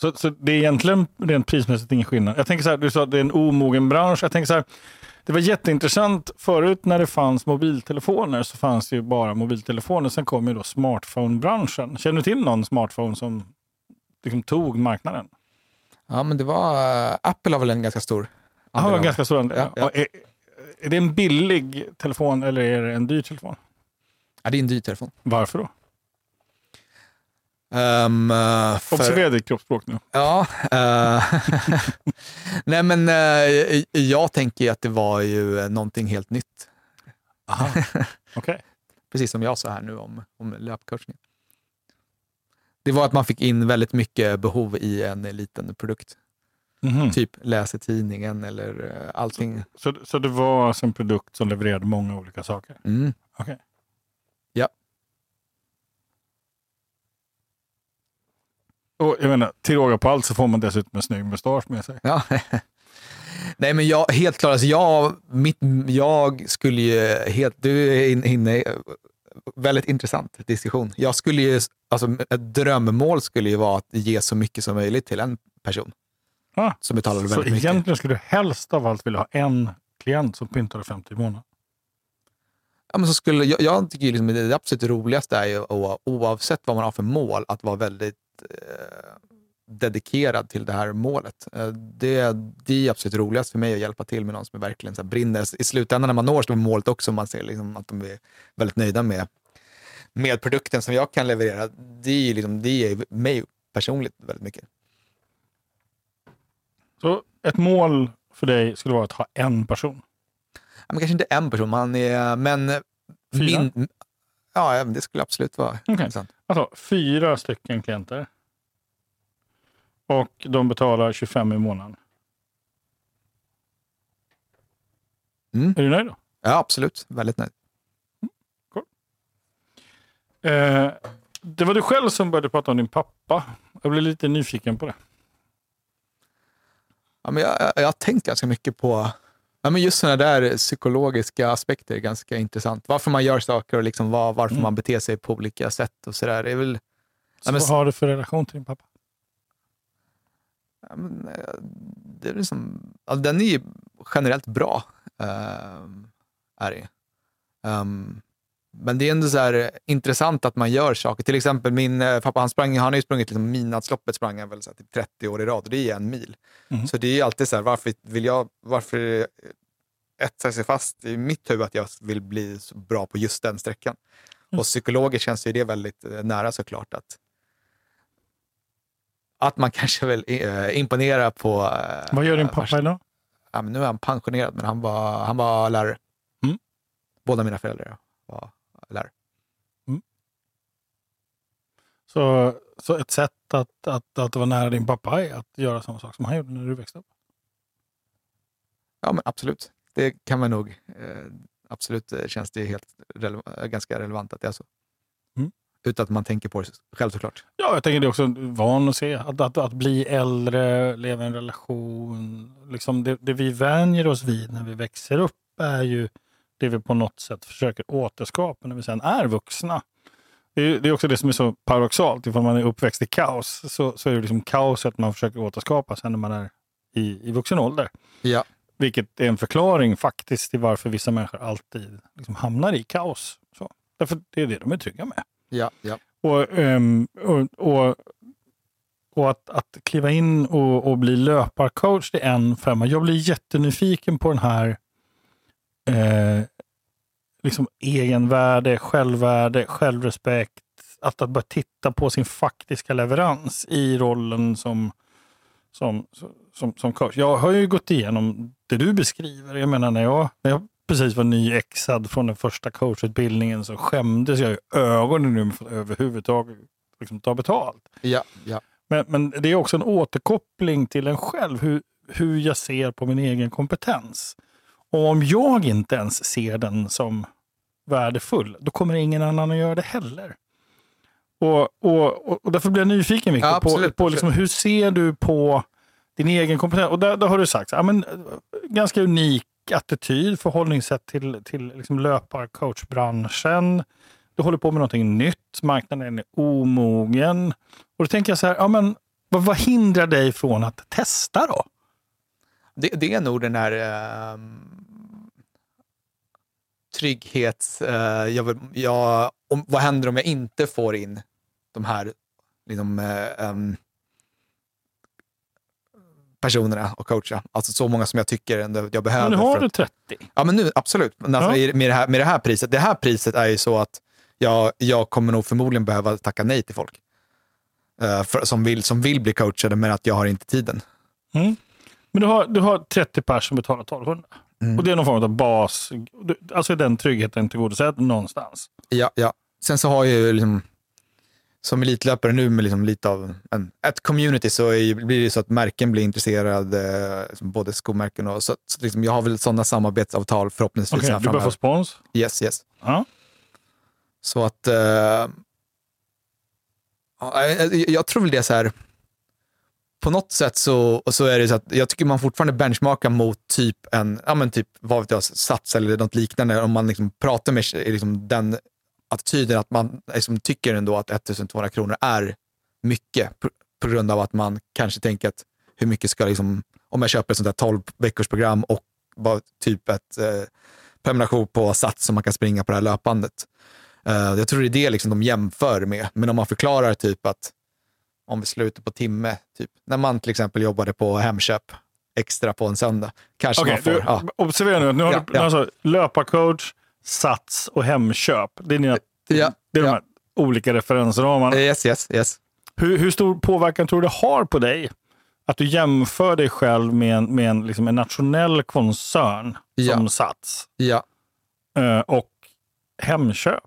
Så, så det är egentligen rent prismässigt ingen skillnad. Jag tänker så här, du sa att det är en omogen bransch. Jag tänker så här, det var jätteintressant. Förut när det fanns mobiltelefoner så fanns det ju bara mobiltelefoner. Sen kom ju då smartphone-branschen. Känner du till någon smartphone som liksom tog marknaden? Ja, men det var... eh, Apple har väl en ganska stor Ja, andel av- ganska stor andel. Ja, ja. Är, är det en billig telefon eller är det en dyr telefon? Ja, det är en dyr telefon. Varför då? Um, uh, för, Observera ditt kroppsspråk nu. Ja. eh, Nej, men eh, jag tänker att det var ju någonting helt nytt. Okej. Precis som jag sa här nu om, om löpcoachning. Det var att man fick in väldigt mycket behov i en liten produkt. Mhm. Typ läser tidningen eller allting. Så, så det var alltså en produkt som levererade många olika saker? Mm. Okej. Ja. Och jag menar, till råga på allt så får man dessutom en snygg mustasch med sig. Ja. Nej, men jag, helt klart, alltså jag, mitt, jag skulle ju helt, du är in- inne, väldigt intressant diskussion. Jag skulle ju, alltså ett drömmål skulle ju vara att ge så mycket som möjligt till en person Ah, som betalar så väldigt mycket. egentligen skulle du helst av allt vilja ha en klient som pyntade 50 i månaden? Ja, men så skulle, jag, jag tycker liksom det absolut roligaste är ju oavsett vad man har för mål, att vara väldigt eh, dedikerad till det här målet. Eh, det, det är absolut roligast för mig att hjälpa till med någon som verkligen så här brinner. I slutändan när man når målet också, man ser liksom att de är väldigt nöjda med, med produkten som jag kan leverera. Det är liksom, det är mig personligt väldigt mycket. Så ett mål för dig skulle vara att ha en person? Ja, men kanske inte en person, man är, men Fyra? min, ja, det skulle absolut vara intressant. Alltså fyra stycken klienter. Och de betalar 25 i månaden. Mm. Är du nöjd då? Ja, absolut. Väldigt nöjd. Eh, det var du själv som började prata om din pappa. Jag blev lite nyfiken på det. Ja, men jag, jag, jag har tänkt ganska mycket på ja, men just sådana där psykologiska aspekter är ganska intressant. Varför man gör saker och liksom var, varför Mm. man beter sig på olika sätt och sådär. Det är väl, Så Ja, men- vad har du för relation till din pappa? ja, men, eh, det är liksom, ja, den är ju generellt bra. ehm, är det. Ehm, men det är ändå så här intressant att man gör saker. Till exempel min eh, pappa, han, sprang, han har ju sprungit liksom, midnattsloppet sprang han väl så här, typ 30 år i rad och det är en mil. Mhm. Så det är ju alltid så här, varför vill jag, varför etsar sig fast i mitt huvud att jag vill bli så bra på just den sträckan. Mm. Och psykologiskt känns ju det väldigt eh, nära såklart att att man kanske vill eh, imponera på... eh, Vad gör din eh, pappa idag? Ja, nu är han pensionerad, men han var, han var lärare. Mm. Båda mina föräldrar var lärare. Så, så ett sätt att, att, att vara nära din pappa är att göra samma sak som han gjorde när du växte upp? Ja, men absolut. Det kan man nog... Eh, absolut eh, känns det helt rele- eh, ganska relevant att det är så. Mm. Utan att man tänker på det själv såklart. Ja, jag tänker det är också van att se. Att, att, att bli äldre, leva i en relation. Liksom det, det vi vänjer oss vid när vi växer upp är ju det vi på något sätt försöker återskapa när vi sen är vuxna. Det är, det är också det som är så paradoxalt. Ifall man är uppväxt i kaos så, så är det liksom kaoset man försöker återskapa sen när man är i, i vuxen ålder. Ja. Vilket är en förklaring faktiskt till varför vissa människor alltid liksom hamnar i kaos. Så. Därför det är det de är trygga med. Ja, ja. Och, ehm, och, och, och att, att kliva in och, och bli löparcoach, det är en femma. Jag blir jättenyfiken på den här eh, liksom egenvärde, självvärde, självrespekt. Att, att börja titta på sin faktiska leverans i rollen som, som, som, som coach. Jag har ju gått igenom det du beskriver. Jag menar när jag, när jag precis var nyexad från den första coachutbildningen så skämdes jag i ögonen nu för att överhuvudtaget liksom, ta betalt. ja, ja. Men, men det är också en återkoppling till en själv, hur, hur jag ser på min egen kompetens. Och om jag inte ens ser den som värdefull, då kommer ingen annan att göra det heller. Och, och, och, därför blir jag nyfiken Victor, Ja, på, absolut, på liksom, hur ser du på din egen kompetens? Och där, där har du sagt, ja, men, ganska unik attityd, förhållningssätt till, till liksom löparcoachbranschen. Du håller på med någonting nytt, marknaden är omogen. Och då tänker jag så här, ja, men, vad, vad hindrar dig från att testa då? Det, det är nog den här ehm, trygghets... eh, jag vill, jag, om, vad händer om jag inte får in de här liksom, eh, ehm, personerna och coacha? Alltså så många som jag tycker ändå jag behöver. Men nu har du att- 30. Ja, men nu, absolut. Men alltså, Ja. med, det här, med det här priset. Det här priset är ju så att jag, jag kommer nog förmodligen behöva tacka nej till folk. eh, för, som, vill, som vill bli coachade, men att jag har inte tiden. Mm. Men du har, du har 30 personer som betalar 1200. Mm. Och det är någon form av bas. Alltså den tryggheten tillgodosedd någonstans. Ja, ja. Sen så har jag ju liksom, som elitlöpare nu med liksom lite av en, ett community så är, blir det så att märken blir intresserade, eh, liksom både skomärken och så, så liksom, jag har väl sådana samarbetsavtal förhoppningsvis här du börjar få spons. Yes, yes. Ja. Så att... Ja, jag, jag tror väl det är så här... På något sätt så, så är det så att jag tycker man fortfarande benchmarkar mot typ en, ja men typ, vad vet jag, Sats eller något liknande. Om man liksom pratar med liksom den attityden att man liksom tycker ändå att 1200 kronor är mycket på, på grund av att man kanske tänker att hur mycket ska liksom, om jag köper ett sånt där 12 veckors program och bara typ ett eh, prenumeration på Sats som man kan springa på det här löpandet. Uh, eh, jag tror det är det liksom de jämför med. Men om man förklarar typ att om vi slutar på timme, typ, när man till exempel jobbade på Hemköp extra på en söndag, kanske Okej, man får... du, ja. observera nu. nu har Ja, du ja. Alltså, löparcoach, Sats och Hemköp. Det är, dina, Ja, det är de här olika referensramarna. Yes, yes, yes. Hur, hur stor påverkan tror du det har på dig att du jämför dig själv med en, med en, liksom en nationell koncern som Sats Ja. eh, och Hemköp?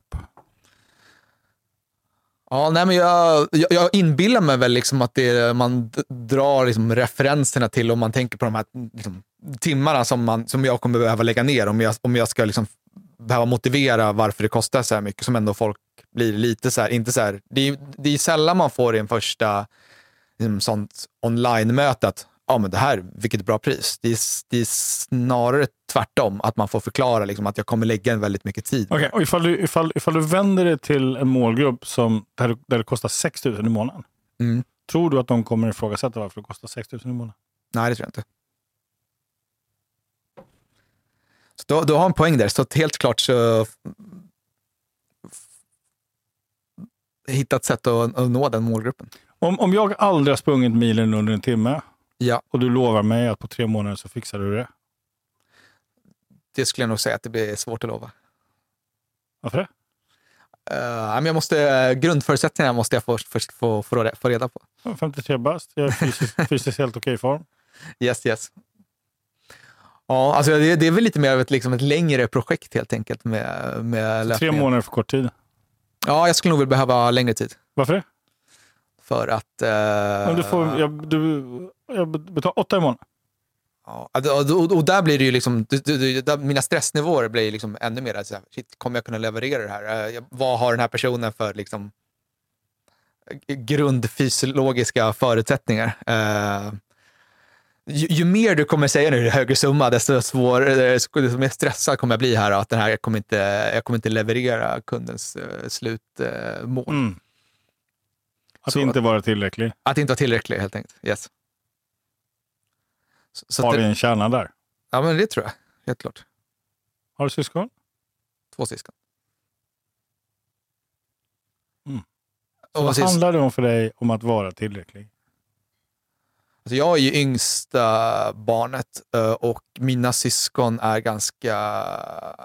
Ja, nej, men jag, jag, jag inbillar mig väl liksom att det är, man drar liksom referenserna till om man tänker på de här liksom, timmarna som, man, som jag kommer behöva lägga ner om jag, om jag ska liksom behöva motivera varför det kostar så här mycket som ändå folk blir lite så här, inte så här, det är, det är sällan man får i en första liksom, sånt online-möte att ja, men det här, vilket bra pris. Det är, det är snarare tvärtom, att man får förklara liksom, att jag kommer lägga en väldigt mycket tid. Okej, och ifall, du, ifall, ifall du vänder dig till en målgrupp som, där, där det kostar 6 000 i månaden. Mm. Tror du att de kommer ifrågasätta varför det kostar 6 000 i månaden? Nej, det tror jag inte. Så då, då har en poäng där. Så helt klart så hitta ett sätt att, att nå den målgruppen. Om, om jag aldrig har sprungit milen under en timme Ja, och du lovar mig att på tre månader så fixar du det. det skulle jag nog säga att det blir svårt att lova. Varför det? Uh, men jag måste, grundförutsättningarna måste jag först, först få, få, få reda på. Jag är 53 bast, jag är fysiskt, fysiskt helt okej form. Yes, yes. Ja, alltså det, det är väl lite mer av ett, liksom ett längre projekt helt enkelt med, med Tre månader för kort tid. Ja, jag skulle nog vilja behöva längre tid. Varför det? För att... eh, Om du får, jag, du, jag betalar åtta i månaden. Ja, och, och, där blir det ju liksom, mina stressnivåer blir liksom ännu mer så här, shit, kommer jag kunna leverera det här? Eh, Vad har den här personen för liksom, eh, grundfysiologiska förutsättningar? Eh, ju, ju mer du kommer säga nu, högre summa, desto svårare, desto mer stressad kommer jag bli här. Att den här jag, kommer inte, jag kommer inte leverera kundens uh, slutmål. Mm. Att Så- inte vara tillräcklig. Att inte vara tillräcklig helt enkelt. Yes. Så, Har vi en kärna där? ja, men det tror jag. Helt klart. Har du syskon? Två syskon. Mm. Och Vad sys- handlar det om för dig om att vara tillräcklig? alltså jag är ju yngsta barnet eh, och mina syskon är ganska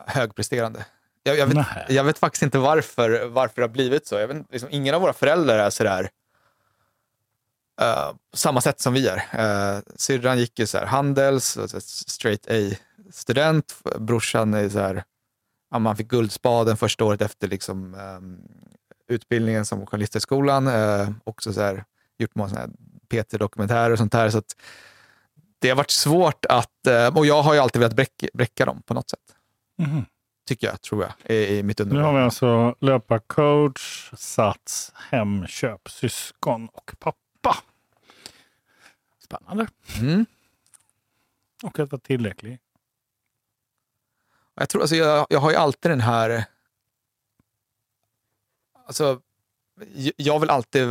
högpresterande. Jag, jag, vet, jag vet faktiskt inte varför, varför det har blivit så. Jag vet, liksom, ingen av våra föräldrar är sådär uh, samma sätt som vi är. Uh, syrran gick ju så här handels, så straight A-student. Brorsan är så här, man fick Guldspaden första året efter liksom, ehm, utbildningen som journalisthögskolan. Uh, också så här, gjort många såna Peter-dokumentärer och sånt där. Så att det har varit svårt att, eh, och jag har ju alltid velat bräcka, bräcka dem på något sätt. Mhm. tycker jag, tror jag, i, i mitt Nu har underlag. vi alltså löparcoach, Sats, Hemköp, syskon och pappa. Spännande. Mm. Och att vara tillräcklig. Jag, tror, alltså, jag, jag har ju alltid den här... Alltså, jag vill alltid...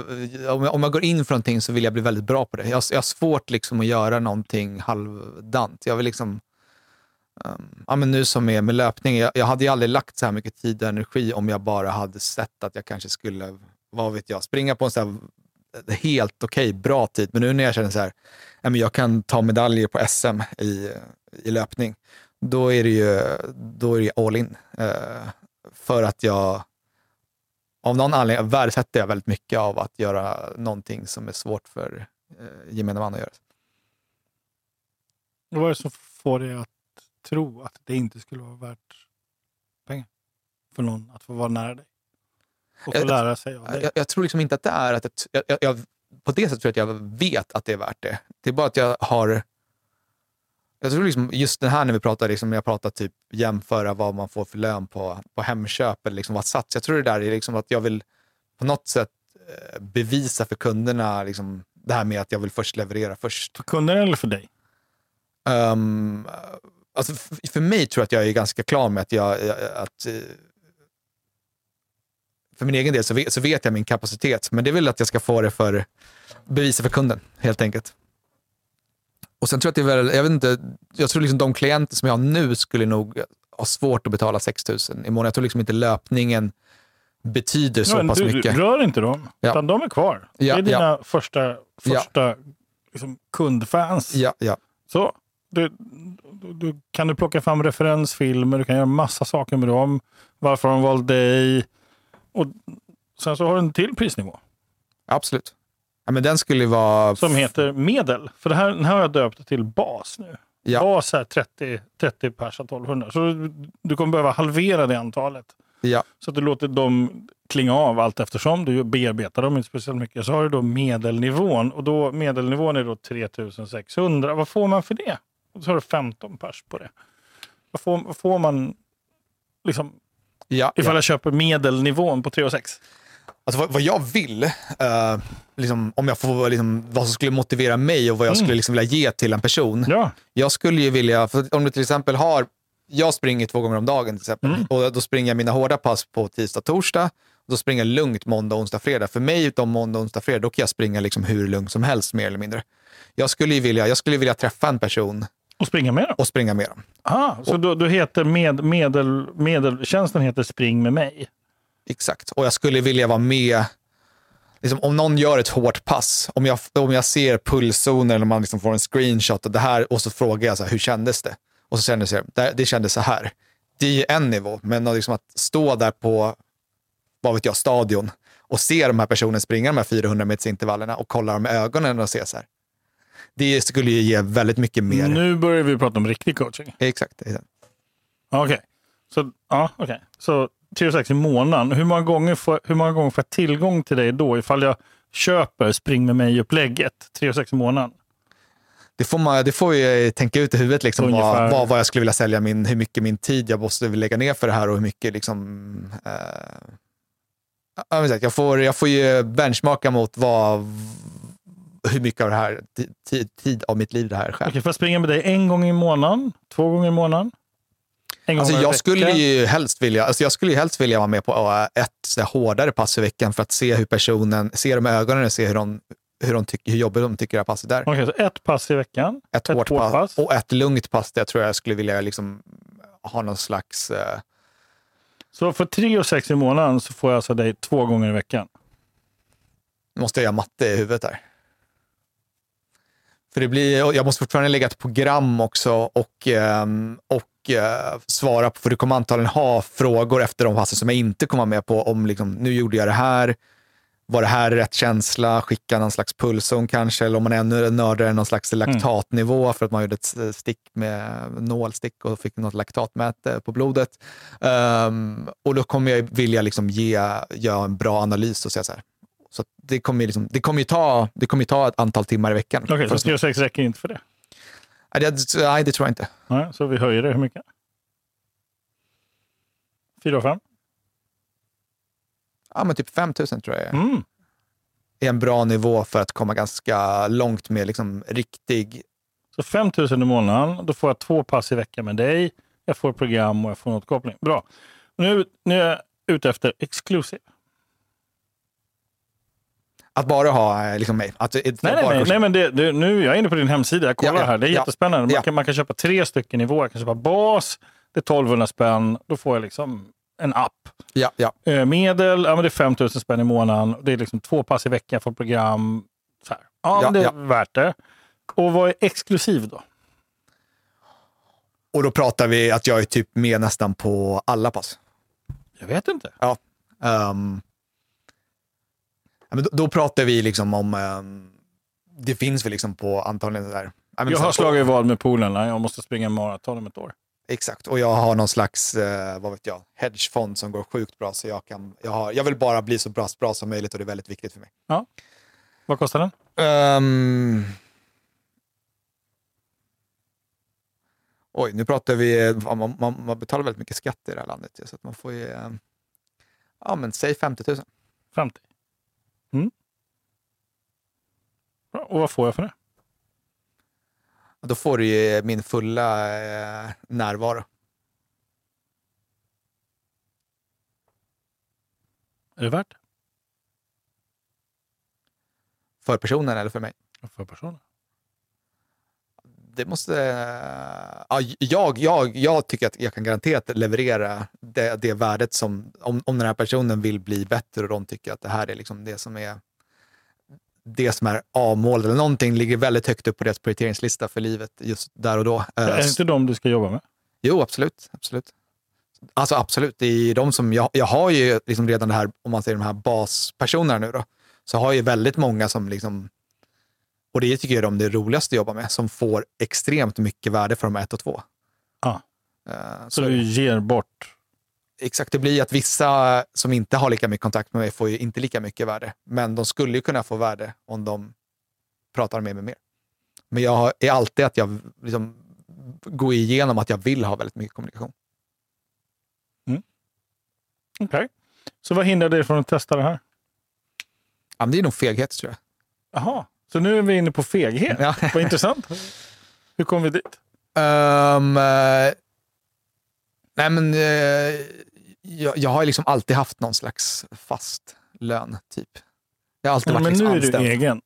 Om jag, går in för någonting så vill jag bli väldigt bra på det. Jag, jag har svårt liksom att göra någonting halvdant. Jag vill liksom... Um, ja, men nu som är med löpning, jag, jag hade ju aldrig lagt så här mycket tid och energi om jag bara hade sett att jag kanske skulle, vad vet jag, springa på en så här helt okej, bra tid. Men nu när jag känner så här, jag kan ta medaljer på SM i, i löpning, då är det ju då är det all in. Eh, för att jag, av någon anledning, värdesätter jag väldigt mycket av att göra någonting som är svårt för eh, gemene man att göra. Vad är det som får dig att tro att det inte skulle vara värt pengar? För någon att få vara nära dig. Och få Jag- lära sig av dig. Jag, jag tror liksom inte att det är att... Jag, jag, jag, på det sättet tror jag att jag vet att det är värt det. Det är bara att jag har... Jag tror liksom just den här när vi pratar, liksom, jag pratar typ jämföra vad man får för lön på, på Hemköp eller liksom vad Sats. Jag tror det där är liksom att jag vill på något sätt eh, bevisa för kunderna liksom, det här med att jag vill först leverera först. För kunder eller för dig? Um, alltså f- för mig tror jag att jag är ganska klar med att jag... jag- Att, eh, för min egen del så vet, så vet jag min kapacitet, men det är väl att jag ska få det för bevisa för kunden, helt enkelt. Och sen tror jag att det är väl, jag vet inte, jag tror liksom de klienter som jag har nu skulle nog ha svårt att betala 6 000 i månaden. Jag tror liksom inte löpningen betyder så Ja, men pass du, mycket. Rör inte dem, Ja. utan de är kvar. Ja, det är dina ja. första, första liksom, kundfans. Ja, ja. Så, du, du, du, kan du plocka fram referensfilmer, du kan göra massa saker med dem. Varför har de valt dig? Och sen så har du en till prisnivå absolut. Ja, men den skulle vara... som heter medel. För det här, den här har jag döpt till bas nu. Ja. Bas är 30, 30 pers av 1200. Så du, du kommer behöva halvera det antalet. Ja, Så att du låter dem klinga av allt eftersom. Du bearbetar dem inte speciellt mycket. Så har du då medelnivån. Och då, medelnivån är då 3600. Vad får man för det? Och så har du 15 pers på det. Vad får, vad får man liksom, ja, ifall ja. jag köper medelnivån på 3 och 6? Alltså vad, vad jag vill, eh, liksom, om jag får liksom, vad som skulle motivera mig och vad jag Mm. skulle liksom vilja ge till en person. Ja. Jag skulle ju vilja, för om du till exempel har, jag springer två gånger om dagen till exempel. Mm. Och då springer jag mina hårda pass på tisdag, torsdag. Då springer jag lugnt måndag, onsdag, fredag. För mig, utom måndag, onsdag, fredag, då kan jag springa liksom hur lugnt som helst mer eller mindre. Jag skulle ju vilja, jag skulle vilja träffa en person Och springa med dem? och springa med dem. Ah, så då, då heter med, medel, medeltjänsten heter Spring med mig? Exakt. Och jag skulle vilja vara med, liksom, om någon gör ett hårt pass, om jag, om jag ser pulszoner eller man liksom får en screenshot och det här och så frågar jag så här, hur kändes det? Och så kändes det, det, det kändes så här. Det är ju en nivå, men att liksom att stå där på, vad vet jag, stadion och se de här personerna springa de här 400 meters intervallerna och kolla dem i ögonen och se så här. Det skulle ju ge väldigt mycket mer. Nu börjar vi prata om riktig coaching. Exakt. exakt. Okej. Så, ja, okay. så 3 6 i månaden. Hur många, gånger får, hur många gånger får jag tillgång till dig då ifall jag köper Spring med mig-upplägget 3 6 i månaden? Det får, man, det får vi tänka ut i huvudet, liksom, Ungefär. vad, vad, jag skulle vilja sälja, min, hur mycket min tid jag måste lägga ner för det här och hur mycket liksom, eh, jag, får, jag får ju benchmarka mot vad, hur mycket av det här ti- tid, tid av mitt liv det här är själv. Okej, får jag springa med dig en gång i månaden? Två gånger i månaden? En gång Alltså, jag, skulle ju helst vilja, alltså jag skulle ju helst vilja vara med på ett så här, hårdare pass i veckan för att se hur personen, se dem i ögonen och se hur, de, hur, de tycker, hur jobbigt de tycker det här passet är. Okej, så ett pass i veckan. Ett, hårt pass, och ett lugnt pass där jag tror jag skulle vilja liksom, ha någon slags... eh, Så för 3 och 6 i månaden så får jag alltså dig två gånger i veckan. Nu måste jag göra matte i huvudet där. För det blir, jag måste fortfarande lägga ett program också och, ehm, och eh, svara på, för du kommer antagligen ha frågor efter de passen som jag inte kommer med på om liksom, nu gjorde jag det här, var det här rätt känsla, skicka någon slags pulszon kanske, eller om man är ännu nördare, någon slags laktatnivå för att man gjorde ett stick med nålstick och fick något laktatmäte på blodet. Ehm, och då kommer jag vilja liksom ge, göra en bra analys och säga så här, det kommer, liksom, det, kommer ju ta, det kommer ta ett antal timmar i veckan. Okej, För så att- 3 och 6 räcker inte för det? nej, det, nej, det tror jag inte. Nej, så vi höjer det hur mycket? Fyra och fem? Ja, men typ 5 000 tror jag Mm. är en bra nivå för att komma ganska långt med liksom riktig... Så 5 000 i månaden, då får jag två pass i veckan med dig. Jag får program och jag får en återkoppling. Bra. Nu, nu är jag ute efter exclusive. Att bara ha eh, liksom mig. Att, nej, Nej, nej, nej, men det, det, nu är jag inne på din hemsida. Jag kollar Ja, ja, här. Det är ja. jättespännande. Man, kan, man kan köpa tre stycken nivåer. Jag kan köpa bas, det är 1200 spänn. Då får jag liksom en app. Ja, ja. Eh, medel, ja, men det är 5000 spänn i månaden. Det är liksom två pass i veckan för program. Så här. Ja, Ja, det är ja. värt det. Och vad är exklusiv då? Och då pratar vi att jag är typ med nästan på alla pass. Jag vet inte. Ja. Ja, men då, då pratar vi liksom om... ehm, det finns väl liksom på antagligen där... Ja, Jag så har slagit vad med polarna. Jag måste springa maraton om ett år. Exakt, och jag har någon slags, eh, vad vet jag, hedgefond som går sjukt bra. Så jag, kan, jag, har, jag vill bara bli så bra, bra som möjligt och det är väldigt viktigt för mig. Vad kostar den? Ehm. Oj, nu pratar vi, eh, man, man, man betalar väldigt mycket skatt i det här landet. Så att man får ju, eh, ja men säg 50 000. 50. Mm. Och vad får jag för det? Då får du ju min fulla eh, närvaro. Är det värt det? För personen eller för mig. För personen? Det måste... eh, Ja, jag, jag, jag tycker att jag kan garanterat leverera det, det värdet som... Om, om den här personen vill bli bättre och de tycker att det här är liksom det som är det som är A-målet eller någonting ligger väldigt högt upp på deras prioriteringslista för livet just där och då. Eh, Är det inte de du ska jobba med? Jo, absolut. absolut. Alltså absolut, det är de som, jag, jag har ju liksom redan det här, om man säger de här baspersonerna nu då, så har jag ju väldigt många som liksom, och det tycker jag är de det roligaste att jobba med, som får extremt mycket värde för de här ett och två. Ja. Eh, Så så du ger bort? Exakt, det blir att vissa som inte har lika mycket kontakt med mig får ju inte lika mycket värde, men de skulle ju kunna få värde om de pratar med mig mer. Men jag är alltid att jag liksom går igenom att jag vill ha väldigt mycket kommunikation. Okej. Så vad hindrar dig från att testa det här? Ja, det är nog feghet tror jag. Jaha, så nu är vi inne på feghet. Ja. Vad intressant. Hur kom vi dit? Ehm, eh, nej, men eh, jag, jag har liksom alltid haft någon slags fast lön, typ. Jag har alltid Ja, varit men liksom nu är du anställd. egen.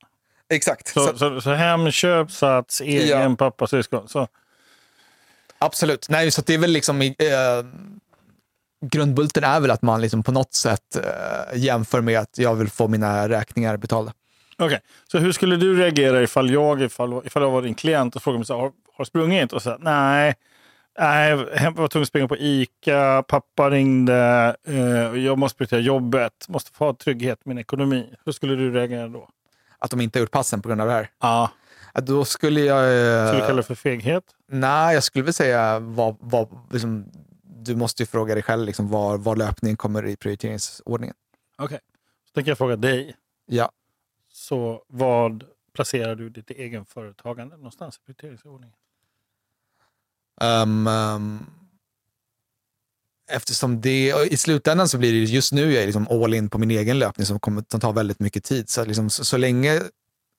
Exakt. Så, Så, så, så Hemköp, Sats, egen, Ja. pappa, syskon. Så, absolut. Nej, så det är väl liksom... Eh, grundbulten är väl att man liksom på något sätt jämför med att jag vill få mina räkningar betalda. Okej, så hur skulle du reagera ifall jag, ifall, ifall jag var din klient och frågade mig så här, har, har sprungit? Och så nej, nej, jag var tvungen att springa på Ica, pappa ringde, eh, jag måste prioritera jobbet, måste få ha trygghet i min ekonomi. Hur skulle du reagera då? Att de inte har gjort passen på grund av det här. Ja, Att Då skulle jag... eh, skulle du kalla det för feghet? Nej, jag skulle väl säga vad, vad, liksom, du måste ju fråga dig själv liksom, var, var löpningen kommer i prioriteringsordningen. Okej, så tänker jag fråga dig. Ja. Så vad placerar du ditt egen företagande någonstans i prioriteringsordningen? Um, um, eftersom det, i slutändan så blir det just nu jag är liksom all in på min egen löpning som kommer som tar väldigt mycket tid. Så, liksom, så, så länge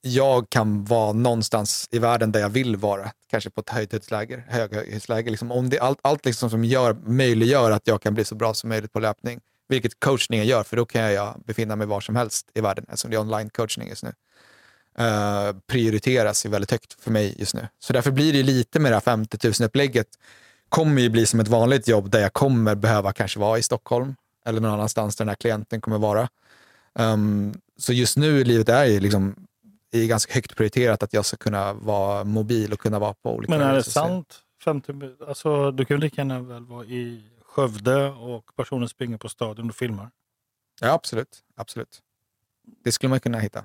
jag kan vara någonstans i världen där jag vill vara, kanske på ett höjdhöjdsläger, höghöjdsläger, liksom, om det, allt, allt liksom som gör, möjliggör att jag kan bli så bra som möjligt på löpning, vilket coachningen gör, för då kan jag befinna mig var som helst i världen, eftersom det är online coachning just nu. eh, prioriteras ju väldigt högt för mig just nu. Så därför blir det lite med det här 50 000-upplägget kommer ju bli som ett vanligt jobb där jag kommer behöva kanske vara i Stockholm eller någon annanstans där den här klienten kommer vara. Um, så just nu i livet är ju liksom är ganska högt prioriterat att jag ska kunna vara mobil och kunna vara på olika Men är det sant? 50, alltså, du kan lika gärna väl vara i Skövde och personen springer på stadion och filmar. Ja, absolut. absolut. Det skulle man kunna hitta.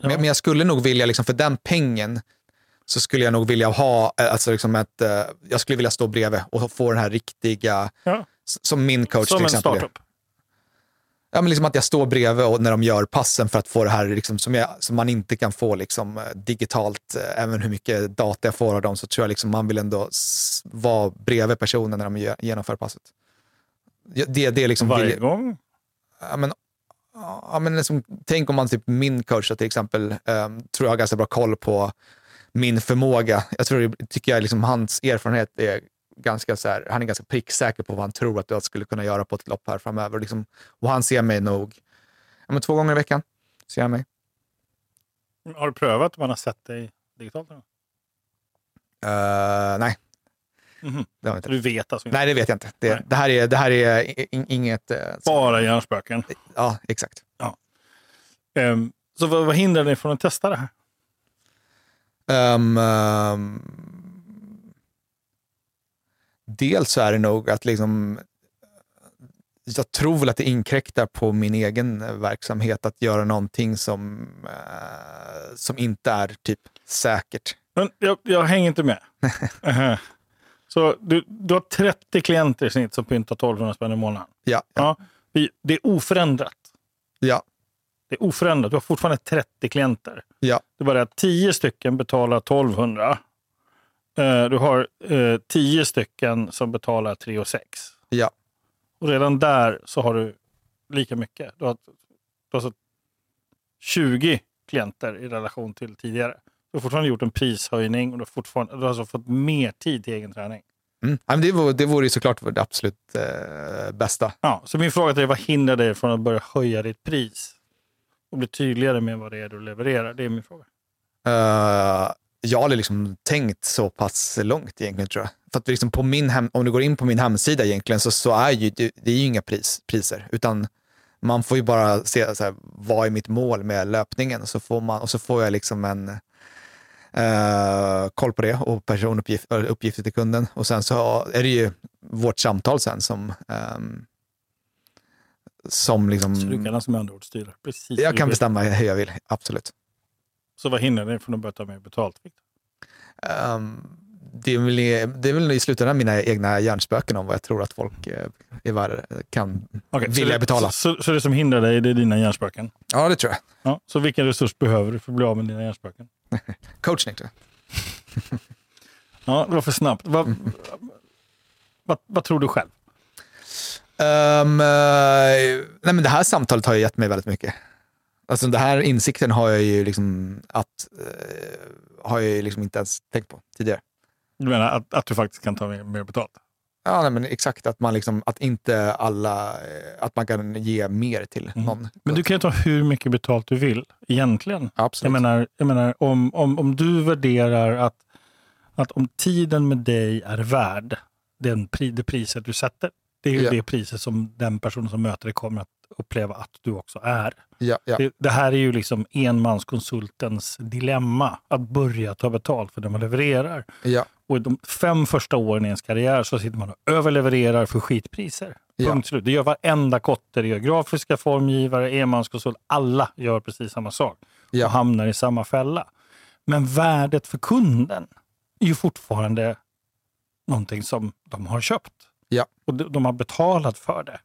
Ja. Men, men jag skulle nog vilja, liksom, för den pengen, så skulle jag nog vilja ha, eh, alltså liksom ett, eh, jag skulle vilja stå bredvid och få den här riktiga, Ja. som min coach Som till en exempel. gör. startup. Ja, men liksom att jag står bredvid och när de gör passen för att få det här liksom, som, jag, som man inte kan få liksom, eh, digitalt, även hur mycket data jag får av dem, så tror jag liksom man vill ändå vara bredvid personen när de gör, genomför passet. Det, det är liksom Varje vilja- gång? ja, men, ja, men liksom, tänk om man typ min coach till exempel, ehm, tror jag har ganska bra koll på min förmåga. Jag tror, tycker jag liksom, hans erfarenhet är ganska så här, han är ganska pricksäker på vad han tror att jag skulle kunna göra på ett lopp här framöver. Liksom. Och han ser mig nog ja, men två gånger i veckan. Ser han mig. Har du prövat om man har sett dig digitalt? Eh, nej, Mhm. det har inte. Du vet alltså inte? Nej, det vet jag inte. Det, Nej. det, här, är, det här är i- i- inget... eh, så, Bara hjärnspöken? ja, exakt. Ehm, så vad, vad hindrar dig från att testa det här? Ehm, ehm, dels så är det nog att liksom, jag tror väl att det inkräktar på min egen verksamhet att göra någonting som, eh, som inte är typ säkert. Men jag, jag hänger inte med. Så du, du har 30 klienter i snitt som pyntar 1200 spänn i månaden. Ja, ja, Ja, det är oförändrat. ja, Det är oförändrat. Du har fortfarande 30 klienter. ja, Det är bara det att 10 stycken betalar 1200. Eh, Du har eh, 10 stycken som betalar 3 6. ja, Och redan där så har du lika mycket. Du har, du har alltså 20 klienter i relation till tidigare. Du har fortfarande gjort en prishöjning och du har, fortfarande, du har alltså fått mer tid till egen träning. mm. Ja, men det, vore, det vore ju såklart det absolut eh, bästa. Ja, så min fråga till dig, vad hindrar dig från att börja höja ditt pris? Och bli tydligare med vad det är du levererar. Det är min fråga. Eh, jag har liksom tänkt så pass långt egentligen tror jag. För att liksom på min hem, om du går in på min hemsida egentligen så, så är ju det, det är ju inga pris, priser. Utan man får ju bara se så här, vad är mitt mål med löpningen. Så får man, och så får jag liksom en eh, koll på det och personuppgifter uppgifter till kunden. Och sen så är det ju vårt samtal sen som ehm, som liksom... Så kan alltså med andra ord styra precis Jag kan bestämma hur jag vill, absolut. Så vad hindrar dig från att börja ta mer betalt? Ehm, det, är väl, det är väl i slutändan mina egna hjärnspöken om vad jag tror att folk eh, är värda, kan Okej, så vilja det- betala. Så, så, så det som hindrar dig det är dina hjärnspöken? Ja, det tror jag. Ja, så vilken resurs behöver du för att bli av med dina hjärnspöken? Tror jag. Ja, det var för snabbt. Vad, Mm. vad, vad tror du själv? Ehm, eh, nej, men det här samtalet har ju gett mig väldigt mycket. Alltså den här insikten har jag ju liksom, att, eh, har jag liksom inte ens tänkt på tidigare. Du menar att, att du faktiskt kan ta mer betalt? Ja, nej, men exakt. Att man liksom, att inte alla, eh, att man kan ge mer till någon. Mm. Men du kan ju ta hur mycket betalt du vill egentligen. Absolut. Jag menar, jag menar om, om, om du värderar att, att om tiden med dig är värd den, det priset du sätter, det är ju Ja. det priset som den personen som möter dig kommer att uppleva att du också är. ja, ja, Det, det här är ju liksom enmanskonsultens dilemma, att börja ta betalt för det man levererar. Och de fem första åren i ens karriär så sitter man och överlevererar för skitpriser. Ja. Punkt slut. Det gör varenda kotte. Det gör grafiska formgivare, enmanskonsult. Alla gör precis samma sak Ja. och hamnar i samma fälla. Men värdet för kunden är ju fortfarande någonting som de har köpt. Ja. Och de, har betalat för det.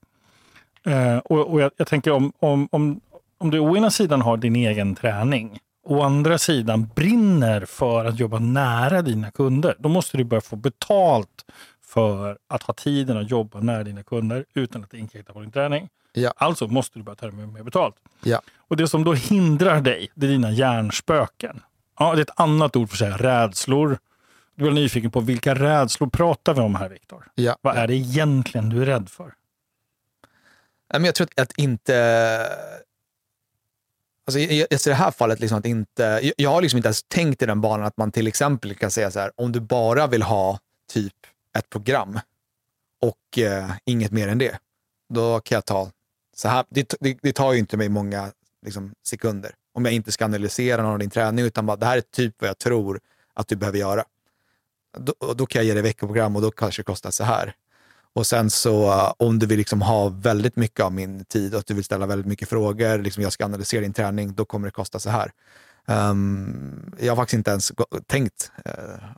Eh, och och jag, jag tänker om, om, om, om du å ena sidan har din egen träning å andra sidan brinner för att jobba nära dina kunder, då måste du börja få betalt för att ha tiden att jobba nära dina kunder utan att det inkräktar på din träning. Ja. Alltså måste du börja ta mer, betalt. ja. Och det som då hindrar dig, det är dina hjärnspöken. Ja, det är ett annat ord för att säga rädslor. Du är nyfiken på vilka rädslor pratar vi om här, Viktor? ja. Vad är det egentligen du är rädd för? Jag tror att inte... Alltså, i, i, i det här fallet, liksom att inte, jag, jag har liksom inte ens tänkt i den banan att man till exempel kan säga så här, om du bara vill ha typ ett program och eh, inget mer än det, då kan jag ta så här. Det, det, det tar ju inte mig många liksom, sekunder om jag inte ska analysera någon av din träning, utan bara det här är typ vad jag tror att du behöver göra. Då, då kan jag ge dig veckoprogram och då kanske det kostar så här. Och sen så uh, om du vill liksom ha väldigt mycket av min tid och att du vill ställa väldigt mycket frågor, liksom jag ska analysera din träning, då kommer det kosta så här. Um, jag har faktiskt inte ens tänkt uh,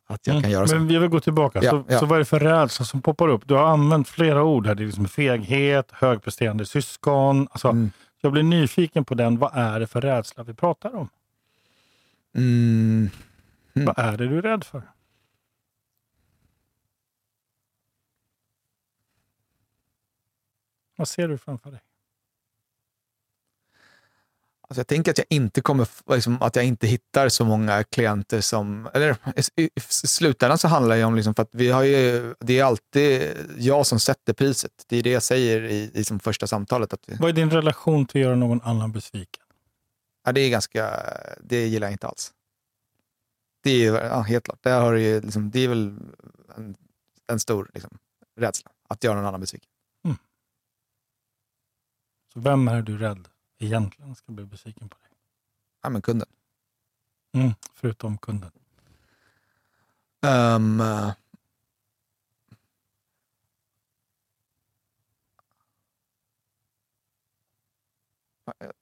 att jag kan göra så. Mm. Men vi vill gå tillbaka. Ja, så, ja. så vad är det för rädsla som poppar upp? Du har använt flera ord här. Det är liksom feghet, högpresterande syskon. Alltså, Mm. Jag blir nyfiken på den. Vad är det för rädsla vi pratar om? Mm, Mm. Vad är det du är rädd för? Vad ser du framför dig? Alltså jag tänker att jag inte kommer, liksom, att jag inte hittar så många klienter som, eller i, slutändan så handlar det om, liksom, för att vi har ju, det är alltid jag som sätter priset. Det är det jag säger i, i som första samtalet. Att vi, Vad är din relation till att göra någon annan besviken? ja, det är ganska, det gillar jag inte alls. Det är ja, helt klart, där har det, ju, liksom, det är väl en, en stor liksom, rädsla, att göra någon annan besviken. Så vem är du rädd egentligen ska bli besviken på dig? Ja, men kunden. Mm, förutom kunden. Um,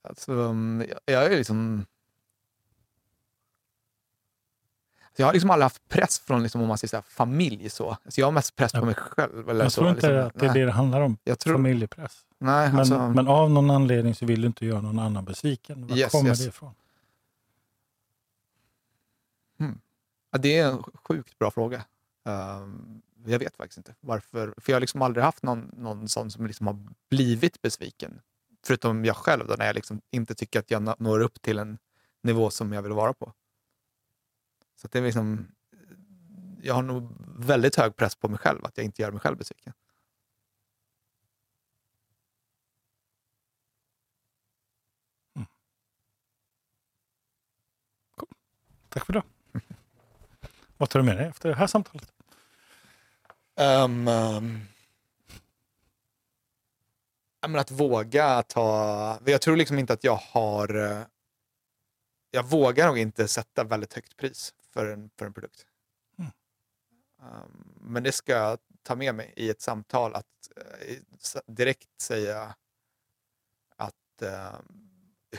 alltså, jag är liksom... Jag har liksom aldrig haft press från liksom, om man säger så här, familj. Så. Alltså, jag har mest press på mig själv. Eller Jag så, tror inte liksom. att det är det det handlar om. Jag tror, Familjepress. nej, Men, alltså, men av någon anledning så vill du inte göra någon annan besviken. Var Yes, kommer yes. det ifrån? ja, det är en sjukt bra fråga. Um, jag vet faktiskt inte varför. För jag har liksom aldrig haft någon, någon sån som liksom har blivit besviken. Förutom jag själv, då, när jag liksom inte tycker att jag nå- når upp till en nivå som jag vill vara på. Så det är liksom, jag har nog väldigt hög press på mig själv, att jag inte gör mig själv besviken. Tack för det. Vad tar du med dig efter det här samtalet? Um, um, men att våga ta... Jag tror liksom inte att jag har... eh, Jag vågar nog inte sätta väldigt högt pris för en, för en produkt. Mm. Um, men det ska jag ta med mig i ett samtal. Att s- direkt säga att eh,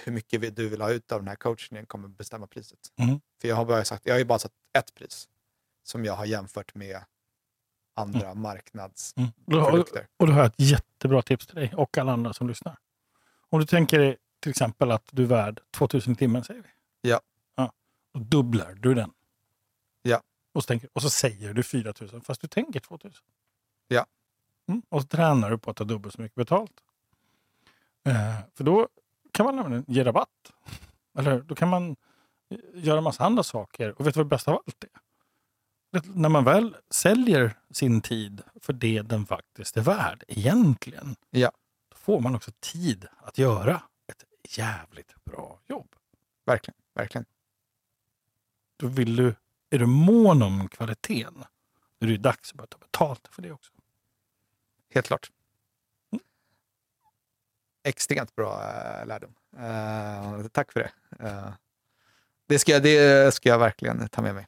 hur mycket du vill ha ut av den här coachningen kommer bestämma priset. Mm. För jag har bara sagt, jag har ju bara satt ett pris som jag har jämfört med andra marknadsprodukter. Mm. Och då har jag ett jättebra tips till dig och alla andra som lyssnar. Om du tänker dig till exempel att du är värd 2000 i timmen, säger vi. Ja. ja. Då dubblar du den. Och så, tänker, och så säger du 4000 fast du tänker 2000. Ja. Mm. Och så tränar du på att ta dubbelt så mycket betalt. Eh, för då kan man nämligen ge rabatt. Eller? Då kan man eh, göra massa andra saker. Och vet du vad det bästa av allt är? När man väl säljer sin tid för det den faktiskt är värd, egentligen, Ja. då får man också tid att göra ett jävligt bra jobb. Verkligen, verkligen. Då vill du, är du mån om kvaliteten, då är det dags att börja ta betalt för det också. Helt klart. Mm. Extremt bra äh, lärdom. Eh, tack för det. Eh, det, ska, jag- det ska jag verkligen ta med mig.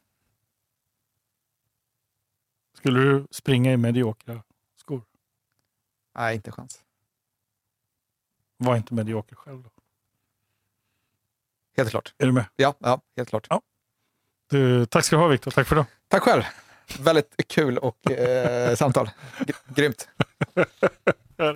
Skulle du springa i mediokra skor? Nej, inte chans. Var inte medioker själv då. Helt klart. Är du med? Ja, ja helt klart. Du, tack ska du ha Viktor. Tack för idag. Tack själv. Väldigt kul och eh, samtal. Grymt. ja,